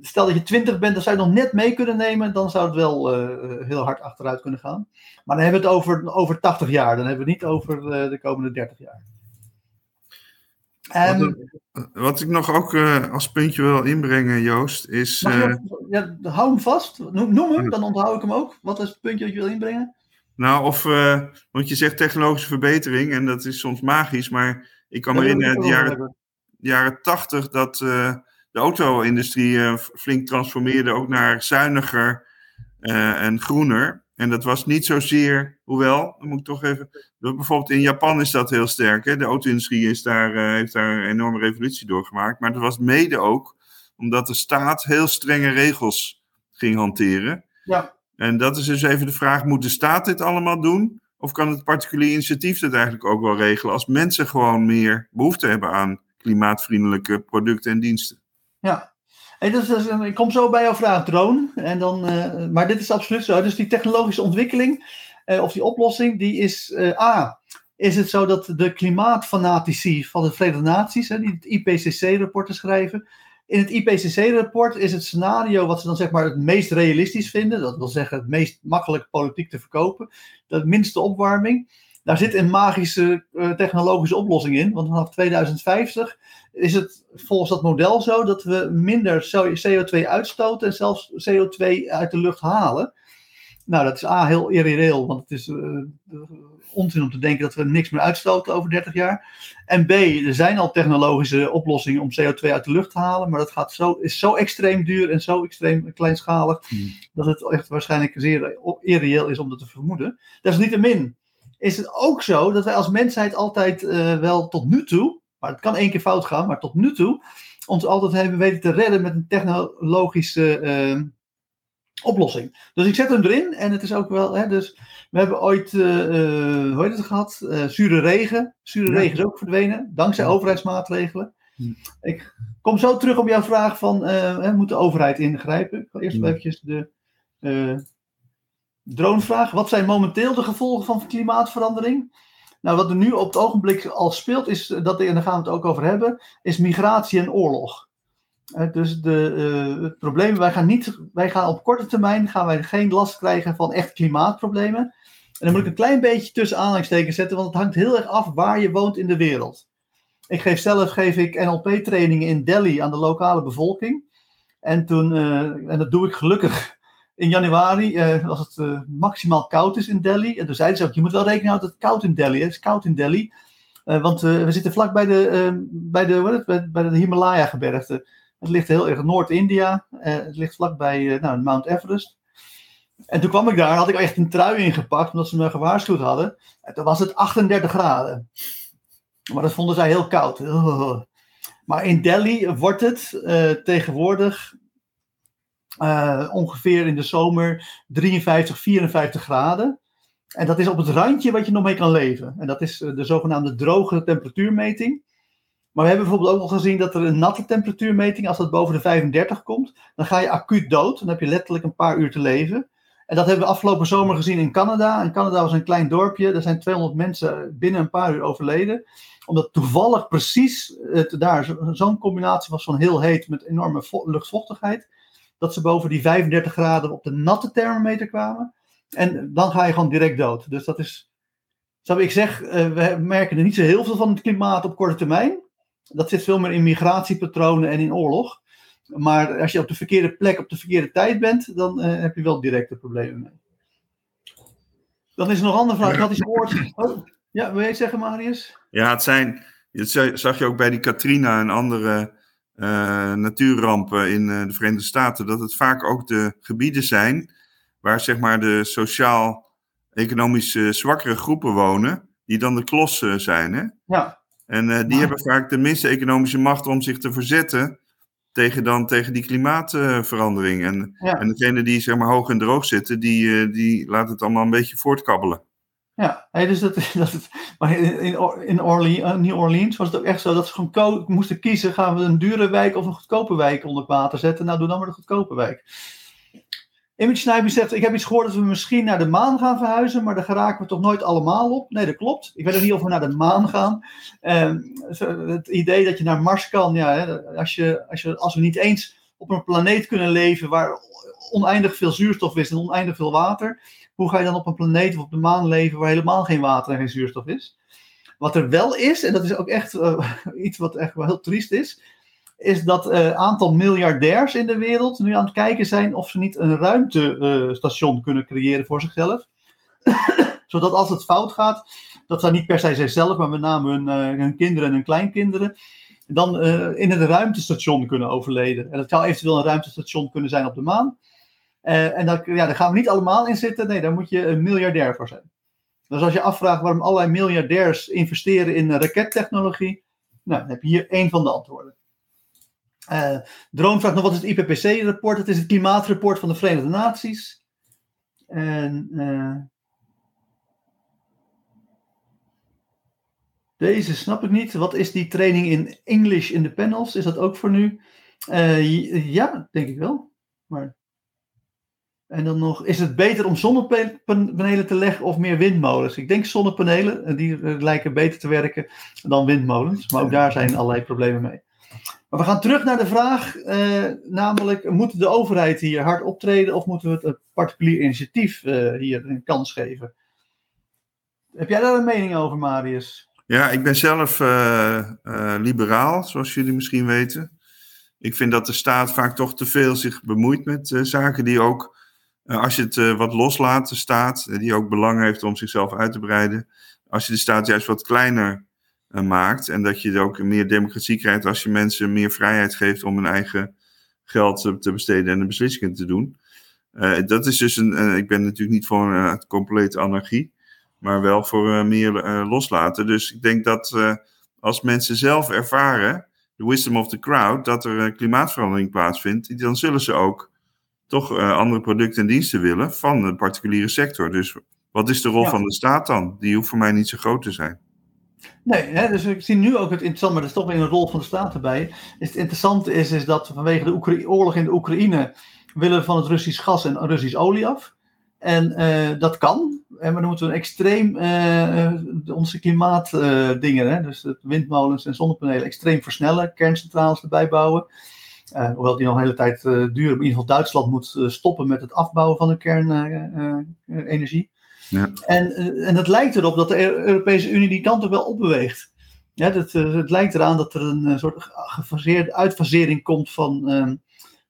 [SPEAKER 1] Stel dat je 20 bent, dan zou je nog net mee kunnen nemen, dan zou het wel eh, heel hard achteruit kunnen gaan. Maar dan hebben we het over, over 80 jaar, dan hebben we het niet over eh, de komende 30 jaar. Ehm,
[SPEAKER 2] Wat, wat ik nog ook eh, als puntje wil inbrengen, Joost, is.
[SPEAKER 1] Je ja, hou hem vast. Noem, noem hem, dan onthoud ik hem ook. Wat is het puntje dat je wil inbrengen?
[SPEAKER 2] Nou, of, uh, want je zegt technologische verbetering en dat is soms magisch, maar ik kan me herinneren in de jaren, jaren 80 dat uh, de auto-industrie uh, flink transformeerde ook naar zuiniger en groener. En dat was niet zozeer, hoewel, dan moet ik toch even. Bijvoorbeeld in Japan is dat heel sterk. Hè? De auto-industrie is daar, heeft daar een enorme revolutie doorgemaakt. Maar dat was mede ook omdat de staat heel strenge regels ging hanteren.
[SPEAKER 1] Ja.
[SPEAKER 2] En dat is dus even de vraag: moet de staat dit allemaal doen? Of kan het particulier initiatief dit eigenlijk ook wel regelen als mensen gewoon meer behoefte hebben aan klimaatvriendelijke producten en diensten?
[SPEAKER 1] Ja, Hey, dus, dus, ik kom zo bij jouw vraag, drone. En dan, uh, maar dit is absoluut zo. Dus die technologische ontwikkeling, uh, of die oplossing, die is uh, A. Is het zo dat de klimaatfanatici van de Verenigde Naties, hè, die het IPCC-rapporten schrijven, in het IPCC-rapport is het scenario wat ze dan zeg maar het meest realistisch vinden, dat wil zeggen het meest makkelijk politiek te verkopen, de minste opwarming. Daar zit een magische uh, technologische oplossing in, want vanaf 2050 is het volgens dat model zo dat we minder CO2 uitstoten en zelfs CO2 uit de lucht halen. Nou, dat is A, heel irreëel, want het is uh, onzin om te denken dat we niks meer uitstoten over 30 jaar. En B, er zijn al technologische oplossingen om CO2 uit de lucht te halen, maar dat gaat zo, is zo extreem duur en zo extreem kleinschalig, hmm. dat het echt waarschijnlijk zeer irreëel is om dat te vermoeden. Dat is niet te min. Is het ook zo dat wij als mensheid altijd uh, wel tot nu toe, maar het kan één keer fout gaan, maar tot nu toe, ons altijd hebben weten te redden met een technologische uh, oplossing. Dus ik zet hem erin en het is ook wel, hè, dus we hebben ooit, uh, hoe heet het gehad, uh, zure regen. Zure ja. regen is ook verdwenen, dankzij ja. overheidsmaatregelen. Hm. Ik kom zo terug op jouw vraag van, uh, moet de overheid ingrijpen? Ik ga eerst hm. eventjes de dronevraag. Wat zijn momenteel de gevolgen van klimaatverandering? Nou, wat er nu op het ogenblik al speelt, is dat, en daar gaan we het ook over hebben, is migratie en oorlog. Uh, dus de, uh, het probleem, wij gaan, niet, wij gaan op korte termijn gaan wij geen last krijgen van echt klimaatproblemen. En dan moet ik een klein beetje tussen aanhalingstekens zetten, want het hangt heel erg af waar je woont in de wereld. Ik geef zelf geef ik NLP-trainingen in Delhi aan de lokale bevolking. En, toen, uh, en dat doe ik gelukkig in januari, als het maximaal koud is in Delhi. En toen zeiden ze ook, je moet wel rekenen houden dat het koud in Delhi is. Het is koud in Delhi. want we zitten vlak bij de, bij de, het, bij de Himalaya-gebergte. Het ligt heel erg Noord-India. Uh, het ligt vlakbij uh, nou, Mount Everest. En toen kwam ik daar, had ik echt een trui ingepakt, omdat ze me gewaarschuwd hadden. En toen was het 38 graden. Maar dat vonden zij heel koud. Maar in Delhi wordt het uh, tegenwoordig ongeveer in de zomer 53, 54 graden. En dat is op het randje wat je nog mee kan leven. En dat is de zogenaamde droge temperatuurmeting. Maar we hebben bijvoorbeeld ook al gezien dat er een natte temperatuurmeting, als dat boven de 35 komt, dan ga je acuut dood. Dan heb je letterlijk een paar uur te leven. En dat hebben we afgelopen zomer gezien in Canada. In Canada was een klein dorpje, er zijn 200 mensen binnen een paar uur overleden. Omdat toevallig precies daar zo'n combinatie was van heel heet met enorme luchtvochtigheid. Dat ze boven die 35 graden op de natte thermometer kwamen. En dan ga je gewoon direct dood. Dus dat is, zou ik zeg, eh, we merken er niet zo heel veel van het klimaat op korte termijn dat zit veel meer in migratiepatronen en in oorlog. Maar als je op de verkeerde plek op de verkeerde tijd bent, dan uh, heb je wel directe problemen mee. Dan is er nog een andere vraag. Dat is gehoord. Oh, ja, wil je zeggen, Marius?
[SPEAKER 2] Ja, het zijn. Dat zag je ook bij die Katrina en andere uh, natuurrampen in uh, de Verenigde Staten. Dat het vaak ook de gebieden zijn waar zeg maar de sociaal-economisch zwakkere groepen wonen. Die dan de klossen zijn. Hè?
[SPEAKER 1] Ja.
[SPEAKER 2] En uh, die hebben vaak de minste economische macht om zich te verzetten tegen, dan, tegen die klimaatverandering. En, ja. en degene die zeg maar hoog en droog zitten, die, uh, die laten het allemaal een beetje voortkabbelen.
[SPEAKER 1] Ja, hey, dus dat, dat, maar in, in Orleans, New Orleans was het ook echt zo dat ze gewoon moesten kiezen: gaan we een dure wijk of een goedkope wijk onder water zetten? Nou, doe dan maar de goedkope wijk. Image zegt, ik heb iets gehoord dat we misschien naar de maan gaan verhuizen, maar daar geraken we toch nooit allemaal op. Nee, dat klopt. Ik weet ook niet of we naar de maan gaan. Uh, het idee dat je naar Mars kan, ja, als, je, als, je, als we niet eens op een planeet kunnen leven waar oneindig veel zuurstof is en oneindig veel water, hoe ga je dan op een planeet of op de maan leven waar helemaal geen water en geen zuurstof is? Wat er wel is, en dat is ook echt uh, iets wat echt wel heel triest is, is dat een uh, aantal miljardairs in de wereld nu aan het kijken zijn of ze niet een ruimtestation kunnen creëren voor zichzelf. Zodat als het fout gaat, dat zijn niet per se zijzelf, maar met name hun, uh, hun kinderen en hun kleinkinderen, dan uh, in het ruimtestation kunnen overleden. En dat zou eventueel een ruimtestation kunnen zijn op de maan. En ja, daar gaan we niet allemaal in zitten. Nee, daar moet je een miljardair voor zijn. Dus als je afvraagt waarom allerlei miljardairs investeren in rakettechnologie, nou, dan heb je hier één van de antwoorden. Uh, Droom vraagt nog wat is het IPCC-rapport? Het is het klimaatrapport van de Verenigde Naties. En uh, deze snap ik niet. Wat is die training in English in de panels? Is dat ook voor nu? Uh, ja, denk ik wel. Maar... En dan nog, is het beter om zonnepanelen te leggen of meer windmolens? Ik denk zonnepanelen, die lijken beter te werken dan windmolens. Maar ook daar zijn allerlei problemen mee. We gaan terug naar de vraag, eh, namelijk, moet de overheid hier hard optreden of moeten we het particulier initiatief uh, hier een kans geven? Heb jij daar een mening over, Marius?
[SPEAKER 2] Ja, ik ben zelf uh, liberaal, zoals jullie misschien weten. Ik vind dat de staat vaak toch te veel zich bemoeit met zaken die ook, als je het wat loslaat, de staat, die ook belang heeft om zichzelf uit te breiden, als je de staat juist wat kleiner maakt. En dat je ook meer democratie krijgt als je mensen meer vrijheid geeft om hun eigen geld te besteden en de beslissingen te doen. Uh, dat is dus een. Uh, ik ben natuurlijk niet voor een uh, complete anarchie, maar wel voor meer loslaten. Dus ik denk dat als mensen zelf ervaren, de wisdom of the crowd, dat er klimaatverandering plaatsvindt, dan zullen ze ook toch andere producten en diensten willen van de particuliere sector. Dus wat is de rol ja. van de staat dan? Die hoeft voor mij niet zo groot te zijn.
[SPEAKER 1] Nee, hè, dus ik zie nu ook het interessante, maar dat is toch weer een rol van de staat erbij. Het interessante is, is dat vanwege de oorlog in de Oekraïne willen we van het Russisch gas en Russisch olie af. En uh, dat kan. Maar dan moeten we een extreem uh, onze klimaatdingen, dus windmolens en zonnepanelen, extreem versnellen. Kerncentrales erbij bouwen. hoewel die nog een hele tijd duren. In ieder geval Duitsland moet stoppen met het afbouwen van de kernenergie. Ja. En, en het lijkt erop dat de Europese Unie die kant ook wel opbeweegt. Ja, dat, het lijkt eraan dat er een soort gefaseerde uitfasering komt van um,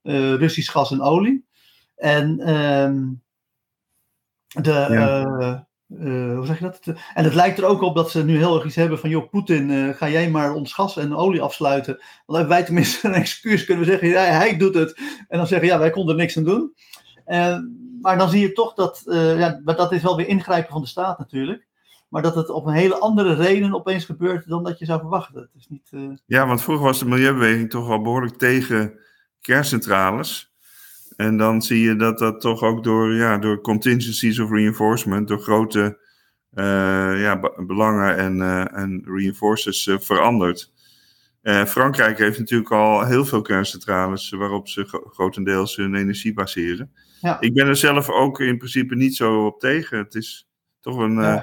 [SPEAKER 1] uh, Russisch gas en olie. En um, de, ja. uh, uh, hoe zeg je dat? En het lijkt er ook op dat ze nu heel erg iets hebben van, joh, Poetin, ga jij maar ons gas en olie afsluiten. Dan hebben wij tenminste een excuus, kunnen we zeggen, ja, hij doet het. En dan zeggen, ja, wij konden er niks aan doen maar dan zie je toch dat, uh, ja, dat is wel weer ingrijpen van de staat natuurlijk. Maar dat het op een hele andere reden opeens gebeurt dan dat je zou verwachten. Het is niet, uh...
[SPEAKER 2] Ja, want vroeger was de milieubeweging toch wel behoorlijk tegen kerncentrales. En dan zie je dat dat toch ook door, ja, door contingencies of reinforcement, door grote ja, belangen en, en reinforcers verandert. Frankrijk heeft natuurlijk al heel veel kerncentrales waarop ze grotendeels hun energie baseren. Ja. Ik ben er zelf ook in principe niet zo op tegen. Het is toch een. Ja. Uh,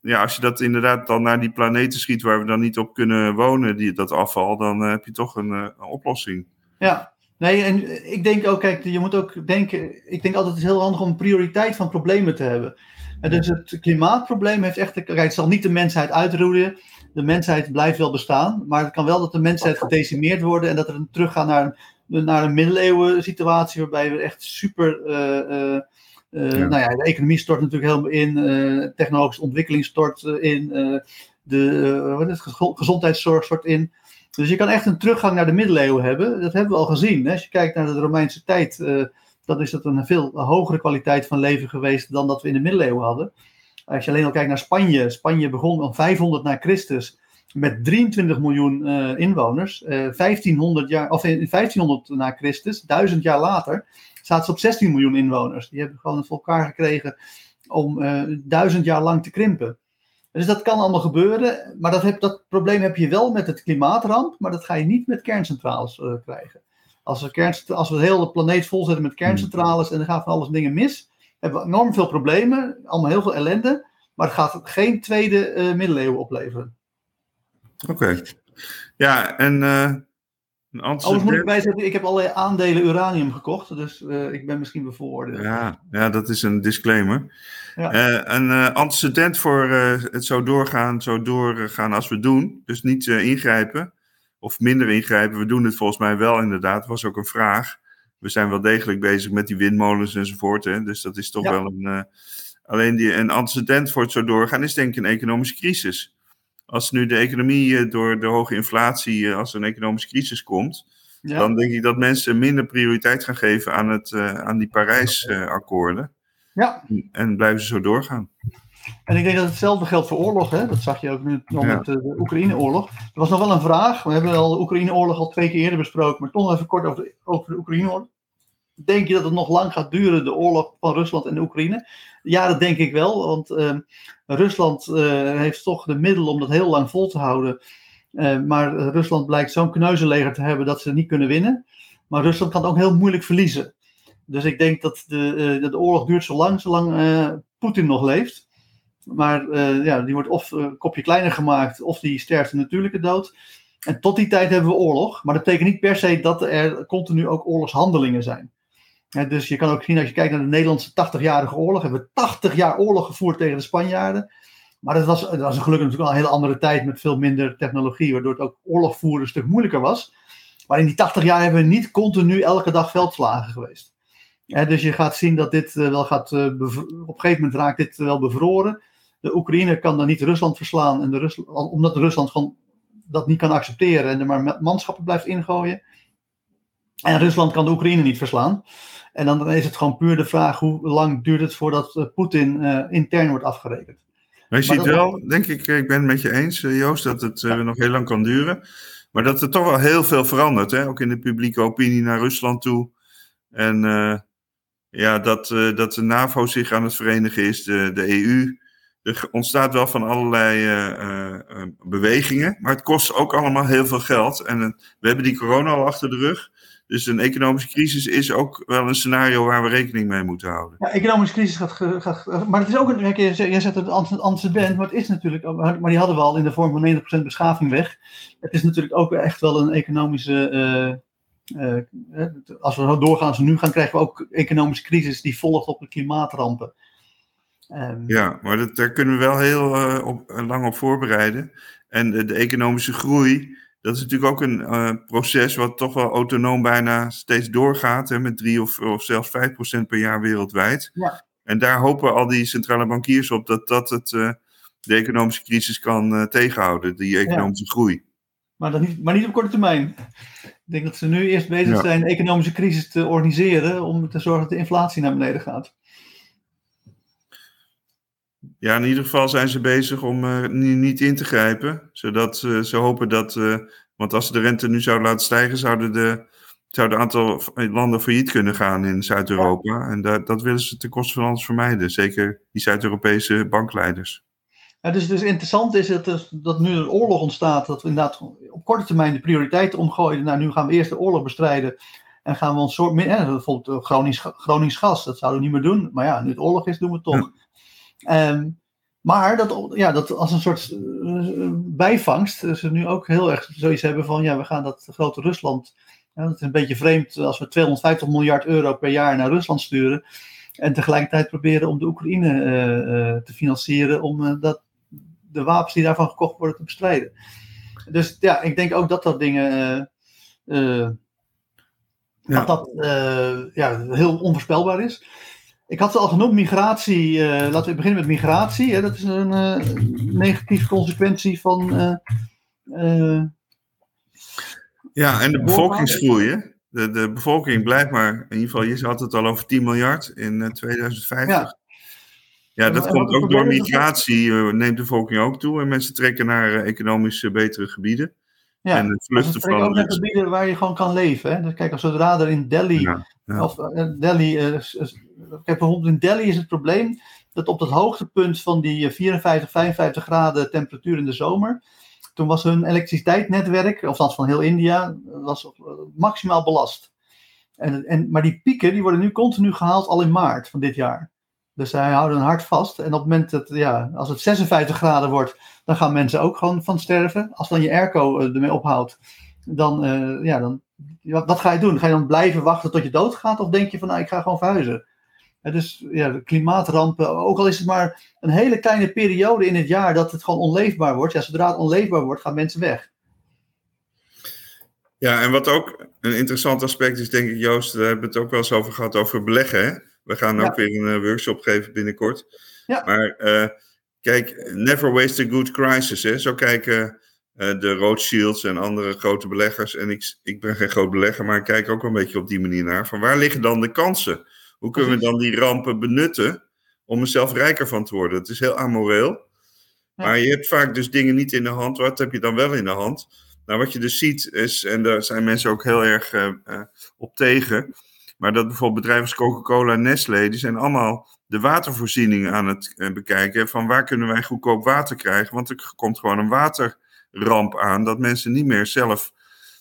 [SPEAKER 2] ja, als je dat inderdaad dan naar die planeten schiet waar we dan niet op kunnen wonen, die, dat afval, dan uh, heb je toch een, uh, een, oplossing.
[SPEAKER 1] Ja, nee, en ik denk ook, kijk, je moet ook denken, ik denk altijd het is heel handig om een prioriteit van problemen te hebben. En dus het klimaatprobleem heeft echt, kijk, het zal niet de mensheid uitroeien, de mensheid blijft wel bestaan, maar het kan wel dat de mensheid gedecimeerd wordt en dat er een teruggaan naar een naar een middeleeuwen situatie waarbij we echt super. Uh, uh, ja. Nou ja, de economie stort natuurlijk helemaal in, technologische ontwikkeling stort in, de wat is het, gezondheidszorg stort in. Dus je kan echt een teruggang naar de middeleeuwen hebben. Dat hebben we al gezien. Hè? Als je kijkt naar de Romeinse tijd, dan is dat een veel hogere kwaliteit van leven geweest dan dat we in de middeleeuwen hadden. Als je alleen al kijkt naar Spanje, Spanje begon al 500 na Christus met 23 miljoen uh, inwoners, uh, eh, 1500 jaar, of in 1500 na Christus, duizend jaar later, staat ze op 16 miljoen inwoners. Die hebben gewoon het voor elkaar gekregen om uh, duizend jaar lang te krimpen. Dus dat kan allemaal gebeuren, maar dat, dat probleem heb je wel met het klimaatramp, maar dat ga je niet met kerncentrales krijgen. Als we, als we de hele planeet vol zetten met kerncentrales en er gaan van alles dingen mis, hebben we enorm veel problemen, allemaal heel veel ellende, maar het gaat geen tweede middeleeuwen opleveren.
[SPEAKER 2] Oké. Ja, en uh,
[SPEAKER 1] Anders moet ik bijzetten, ik heb allerlei aandelen uranium gekocht, dus uh, ik ben misschien bevooroordeeld.
[SPEAKER 2] Ja, ja, dat is een disclaimer. Ja. Uh, een antecedent voor het zo doorgaan, zo doorgaan als we doen, dus niet ingrijpen of minder ingrijpen. We doen het volgens mij wel inderdaad, was ook een vraag. We zijn wel degelijk bezig met die windmolens enzovoort, hè? dus dat is toch ja. wel een Alleen die, een antecedent voor het zo doorgaan is denk ik een economische crisis. Als nu de economie eh, door de hoge inflatie, als er een economische crisis komt, ja. dan denk ik dat mensen minder prioriteit gaan geven aan, het, aan die Parijs-akkoorden.
[SPEAKER 1] ja.
[SPEAKER 2] En blijven ze zo doorgaan.
[SPEAKER 1] En ik denk dat hetzelfde geldt voor oorlog. Hè? Dat zag je ook nu nog met de Oekraïne-oorlog. Er was nog wel een vraag. We hebben al de Oekraïne-oorlog al twee keer eerder besproken. Maar toch even kort over de, over de Oekraïne-oorlog. Denk je dat het nog lang gaat duren, de oorlog van Rusland en Oekraïne? Ja, dat denk ik wel. Want uh, Rusland uh, heeft toch de middelen om dat heel lang vol te houden. Uh, maar Rusland blijkt zo'n kneuzenleger te hebben dat ze niet kunnen winnen. Maar Rusland kan ook heel moeilijk verliezen. Dus ik denk dat de, de oorlog duurt zo lang, zolang Poetin nog leeft. Maar ja, die wordt of een kopje kleiner gemaakt, of die sterft een natuurlijke dood. En tot die tijd hebben we oorlog. Maar dat betekent niet per se dat er continu ook oorlogshandelingen zijn. Dus je kan ook zien, als je kijkt naar de Nederlandse 80-jarige oorlog, hebben we 80 jaar oorlog gevoerd tegen de Spanjaarden. Maar dat was, dat was gelukkig natuurlijk wel een hele andere tijd met veel minder technologie, waardoor het ook oorlog voeren een stuk moeilijker was. Maar in die 80 jaar hebben we niet continu elke dag veldslagen geweest. dus je gaat zien dat dit wel gaat, uh, op een gegeven moment raakt dit wel bevroren de Oekraïne kan dan niet Rusland verslaan, en de omdat Rusland dat niet kan accepteren en er maar manschappen blijft ingooien. En Rusland kan de Oekraïne niet verslaan. En dan is het gewoon puur de vraag hoe lang duurt het voordat uh, Poetin uh, intern wordt afgerekend.
[SPEAKER 2] Maar je ziet wel, denk ik, ik ben het met je eens, eh, Joost, dat het ja. nog heel lang kan duren. Maar dat er toch wel heel veel verandert, hè? ook in de publieke opinie naar Rusland toe. En ja, dat, dat de NAVO zich aan het verenigen is, de, de EU er ontstaat wel van allerlei uh, uh, bewegingen, maar het kost ook allemaal heel veel geld. En we hebben die corona al achter de rug. Dus een economische crisis is ook wel een scenario waar we rekening mee moeten houden.
[SPEAKER 1] Ja, economische crisis gaat, gaat maar het is ook een. Jij zet het antecedent, maar het is natuurlijk. Maar die hadden we al in de vorm van 90% beschaving weg. Het is natuurlijk ook echt wel een economische. als we doorgaan als we nu gaan, krijgen we ook economische crisis die volgt op de klimaatrampen.
[SPEAKER 2] Um, ja, maar dat, daar kunnen we wel heel uh, op, uh, lang op voorbereiden. En de, de, economische groei, dat is natuurlijk ook een uh, proces wat toch wel autonoom bijna steeds doorgaat. Hè, met 3 of, of zelfs 5 procent per jaar wereldwijd.
[SPEAKER 1] Ja.
[SPEAKER 2] En daar hopen al die centrale bankiers op dat dat het, de economische crisis kan tegenhouden, die economische ja. groei.
[SPEAKER 1] Maar, dat niet, maar niet op korte termijn. Ik denk dat ze nu eerst bezig ja. zijn de economische crisis te organiseren om te zorgen dat de inflatie naar beneden gaat.
[SPEAKER 2] Ja, in ieder geval zijn ze bezig om uh, niet in te grijpen. Zodat uh, ze hopen dat. Uh, want als ze de rente nu zouden laten stijgen, zouden de, zou een aantal landen failliet kunnen gaan in Zuid-Europa. Ja. En dat, dat willen ze ten koste van alles vermijden. Zeker die Zuid-Europese bankleiders.
[SPEAKER 1] Ja, dus, dus interessant is het dus dat nu een oorlog ontstaat. Dat we inderdaad op korte termijn de prioriteiten omgooien. Nou, nu gaan we eerst de oorlog bestrijden. En gaan we ons soort. Eh, bijvoorbeeld Gronings, Gronings gas, dat zouden we niet meer doen. Maar ja, nu het oorlog is, doen we het toch. Ja. Um, maar dat, ja, dat als een soort uh, bijvangst, ze nu ook heel erg zoiets hebben van, ja, we gaan dat grote Rusland, ja, dat is een beetje vreemd als we 250 miljard euro per jaar naar Rusland sturen en tegelijkertijd proberen om de Oekraïne uh, uh, te financieren om dat, de wapens die daarvan gekocht worden te bestrijden. Dus ja, ik denk ook dat dat dingen, ja. dat dat ja, heel onvoorspelbaar is. Ik had het al genoemd, migratie. Uh, laten we beginnen met migratie. Hè. Dat is een uh, negatieve consequentie van. Uh,
[SPEAKER 2] ja, en de bevolkingsgroei. Hè? De, de bevolking blijft maar, in ieder geval, je had het al over 10 miljard in 2050. Ja, ja dat en komt ook door migratie, neemt de bevolking ook toe. En mensen trekken naar economisch betere gebieden.
[SPEAKER 1] Ja, en vluchten van. ook naar gebieden waar je gewoon kan leven. Hè? Dus kijk, als zodra er in Delhi. Ja, ja. Of Delhi Kijk, bijvoorbeeld in Delhi is het probleem dat op het hoogtepunt van die 54, 55 graden temperatuur in de zomer, toen was hun elektriciteitsnetwerk, of althans van heel India, was maximaal belast. En, en, maar die pieken die worden nu continu gehaald al in maart van dit jaar. Dus zij houden hun hart vast. En op het moment dat, ja, als het 56 graden wordt, dan gaan mensen ook gewoon van sterven. Als dan je airco ermee ophoudt, dan, ja, dan wat, wat, ga je doen? Ga je dan blijven wachten tot je doodgaat? Of denk je van, nou, ik ga gewoon verhuizen? dus ja, de klimaatrampen, ook al is het maar een hele kleine periode in het jaar dat het gewoon onleefbaar wordt. Ja, zodra het onleefbaar wordt, gaan mensen weg.
[SPEAKER 2] Ja, en wat ook een interessant aspect is, denk ik, Joost, we hebben het ook wel eens over gehad over beleggen. Hè? We gaan ook ja. weer een uh, workshop geven binnenkort.
[SPEAKER 1] Ja.
[SPEAKER 2] Maar eh, kijk, never waste a good crisis. Hè? Zo kijken eh, de Rothschilds en andere grote beleggers. En ik, ik ben geen groot belegger, maar ik kijk ook wel een beetje op die manier naar. Van waar liggen dan de kansen? Hoe kunnen we dan die rampen benutten om er zelf rijker van te worden? Het is heel amoreel. Maar je hebt vaak dus dingen niet in de hand. Wat heb je dan wel in de hand? Nou, wat je dus ziet is, en daar zijn mensen ook heel erg eh, eh, op tegen. Maar dat bijvoorbeeld bedrijven als Coca-Cola en Nestlé, die zijn allemaal de watervoorziening aan het bekijken. Van waar kunnen wij goedkoop water krijgen? Want er komt gewoon een waterramp aan. Dat mensen niet meer zelf.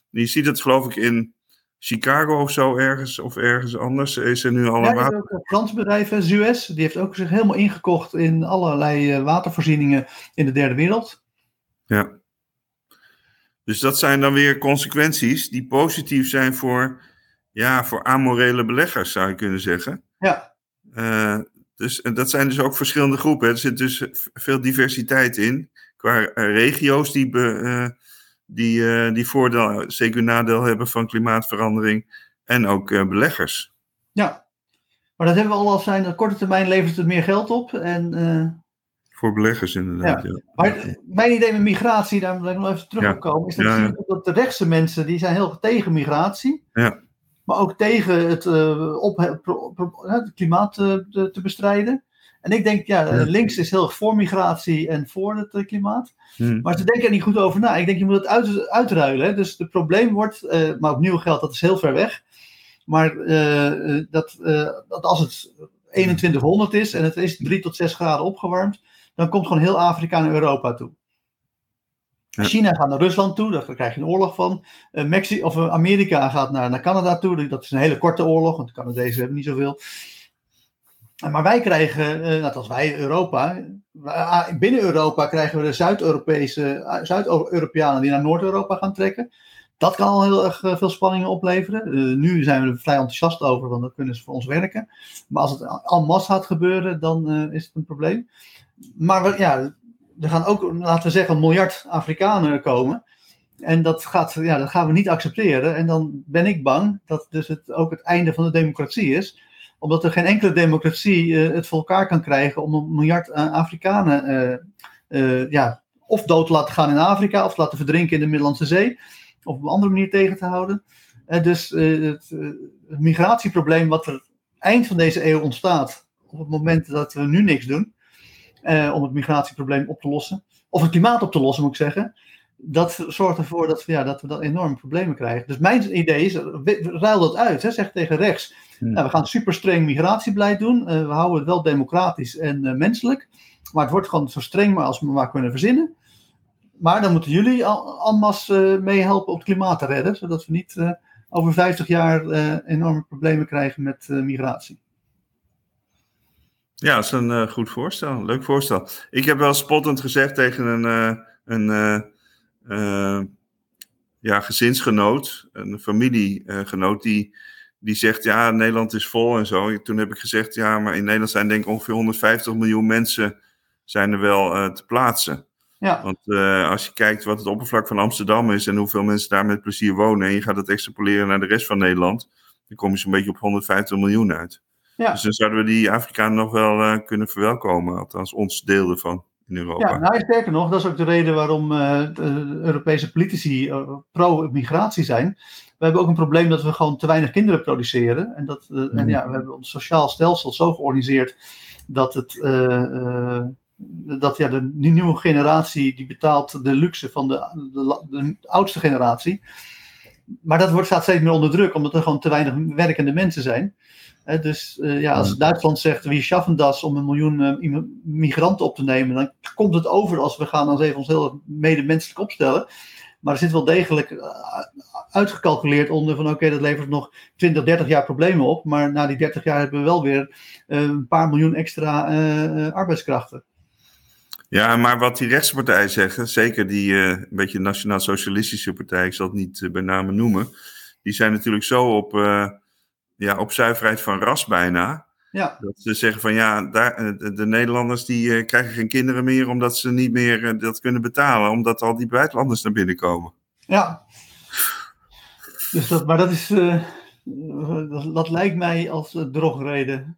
[SPEAKER 2] Je ziet het geloof ik in Chicago of zo ergens, of ergens anders. Is er nu al
[SPEAKER 1] Ja, ook een Frans bedrijf, Suez, die heeft ook zich helemaal ingekocht in allerlei eh, watervoorzieningen in de derde wereld.
[SPEAKER 2] Ja. Dus dat zijn dan weer consequenties die positief zijn voor, ja, voor amorele beleggers, zou je kunnen zeggen.
[SPEAKER 1] Ja,
[SPEAKER 2] Eh, dus en dat zijn dus ook verschillende groepen. Er zit dus veel diversiteit in. Qua eh, regio's die, be- eh, die, eh, die voordeel, zeker nadeel hebben van klimaatverandering. En ook beleggers.
[SPEAKER 1] ja. Maar dat hebben we al als zijn, op korte termijn levert het meer geld op. En,
[SPEAKER 2] Voor beleggers inderdaad. Ja.
[SPEAKER 1] maar mijn idee met migratie, daar wil ik nog even terug op komen, is dat, de rechtse mensen, die zijn heel erg tegen migratie.
[SPEAKER 2] Ja.
[SPEAKER 1] Maar ook tegen het, op, pro- pro- het klimaat te, te bestrijden. En ik denk, ja, links is heel erg voor migratie en voor het eh, klimaat.
[SPEAKER 2] Hm.
[SPEAKER 1] Maar ze denken er niet goed over na. Ik denk, je moet het uit, uitruilen. Hè? Dus het probleem wordt, eh, maar opnieuw geldt, dat is heel ver weg. Maar eh, dat, dat als het 2100 is en het is 3 tot 6 graden opgewarmd, dan komt gewoon heel Afrika naar Europa toe.
[SPEAKER 2] Ja.
[SPEAKER 1] China gaat naar Rusland toe, daar krijg je een oorlog van. Mexi of Amerika gaat naar, naar Canada toe, dat is een hele korte oorlog, want de Canadezen hebben niet zoveel. Maar wij krijgen, eh, net als wij Europa, ah, binnen Europa krijgen we de Zuid-Europese, ah, Zuid-Europeanen die naar Noord-Europa gaan trekken. Dat kan al heel erg eh, veel spanningen opleveren. Eh, nu zijn we er vrij enthousiast over, want dan kunnen ze voor ons werken. Maar als het en masse gaat gebeuren, dan is het een probleem. Maar we- ja, er gaan ook, laten we zeggen, een miljard Afrikanen komen. En dat, gaat, ja, dat gaan we niet accepteren. En dan ben ik bang dat dus het ook het einde van de democratie is omdat er geen enkele democratie eh, het voor elkaar kan krijgen om een miljard eh, Afrikanen eh, ja, of dood te laten gaan in Afrika, of te laten verdrinken in de Middellandse Zee, of op een andere manier tegen te houden. Dus het, migratieprobleem wat er eind van deze eeuw ontstaat, op het moment dat we nu niks doen, om het migratieprobleem op te lossen, of het klimaat op te lossen moet ik zeggen, dat zorgt ervoor dat we, ja, dat we dan enorme problemen krijgen. Dus mijn idee is, ruil dat uit, hè, zeg tegen rechts.
[SPEAKER 2] Hmm.
[SPEAKER 1] Nou, we gaan super streng migratiebeleid doen. Eh, we houden het wel democratisch en eh, menselijk. Maar het wordt gewoon zo streng maar als we maar kunnen verzinnen. Maar dan moeten jullie al- en masse eh, meehelpen om het klimaat te redden. Zodat we niet over 50 jaar enorme problemen krijgen met migratie.
[SPEAKER 2] Ja, dat is een goed voorstel. Leuk voorstel. Ik heb wel spottend gezegd tegen een, een ja, gezinsgenoot, een familiegenoot, die, die zegt: Ja, Nederland is vol en zo. Toen heb ik gezegd: Ja, maar in Nederland zijn denk ik ongeveer 150 miljoen mensen zijn er wel eh, te plaatsen.
[SPEAKER 1] Ja,
[SPEAKER 2] Want eh, als je kijkt wat het oppervlak van Amsterdam is en hoeveel mensen daar met plezier wonen, en je gaat het extrapoleren naar de rest van Nederland, dan kom je zo'n beetje op 150 miljoen uit.
[SPEAKER 1] Ja.
[SPEAKER 2] Dus dan zouden we die Afrikanen nog wel eh, kunnen verwelkomen, althans ons deel ervan in Europa.
[SPEAKER 1] ja nou, sterker nog, dat is ook de reden waarom eh, de Europese politici eh, pro-migratie zijn. We hebben ook een probleem dat we gewoon te weinig kinderen produceren. En, dat, eh, en
[SPEAKER 2] Mhm.
[SPEAKER 1] ja, we hebben ons sociaal stelsel zo georganiseerd dat, het, dat ja, de nieuwe generatie die betaalt de luxe van de, de, de oudste generatie. Maar dat wordt, staat steeds meer onder druk, omdat er gewoon te weinig werkende mensen zijn. Hè, dus eh, ja, als. Duitsland zegt wie schaffen das om een miljoen eh, migranten op te nemen, dan komt het over als we gaan ons even ons heel medemenselijk opstellen. Maar er zit wel degelijk eh, uitgecalculeerd onder van oké, dat levert nog 20, 30 jaar problemen op. Maar na die 30 jaar hebben we wel weer een paar miljoen extra arbeidskrachten.
[SPEAKER 2] Ja, maar wat die rechtse partijen zeggen, zeker die een beetje nationaal-socialistische partij, ik zal het niet bij name noemen, die zijn natuurlijk zo op, ja, op zuiverheid van ras bijna.
[SPEAKER 1] Ja,
[SPEAKER 2] Dat ze zeggen van ja, daar, eh, de, de Nederlanders die eh, krijgen geen kinderen meer omdat ze niet meer eh, dat kunnen betalen, omdat al die buitenlanders naar binnen komen.
[SPEAKER 1] ja. Dus dat, maar dat is, dat, dat lijkt mij als drogreden.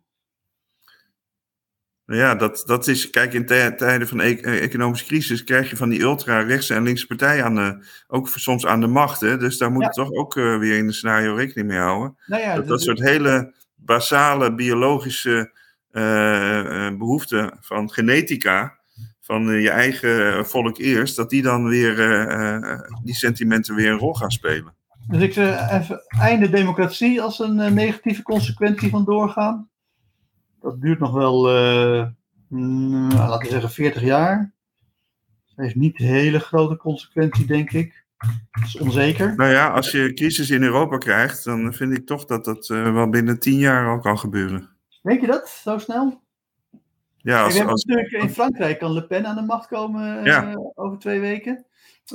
[SPEAKER 2] Nou ja, dat, dat is, kijk, in tijden van e economische crisis krijg je van die ultra-rechtse en linkse partijen aan de, ook soms aan de macht. Hè? Dus daar moet je toch ook uh, weer in het scenario rekening mee houden. Nou ja, dat, dat, soort hele basale biologische uh, behoeften van genetica, van je eigen volk eerst, dat die dan weer, die sentimenten weer een rol gaan spelen.
[SPEAKER 1] Dus ik zeg even einde democratie als een negatieve consequentie van doorgaan dat duurt nog wel, uh, laten we zeggen, 40 jaar. Dat heeft niet hele grote consequentie, denk ik. Dat is onzeker.
[SPEAKER 2] Nou ja, als je crisis in Europa krijgt, dan vind ik toch dat dat uh, wel binnen 10 jaar al kan gebeuren.
[SPEAKER 1] Denk je dat, zo snel? Ja, als, als... natuurlijk in Frankrijk kan Le Pen aan de macht komen uh, over twee weken.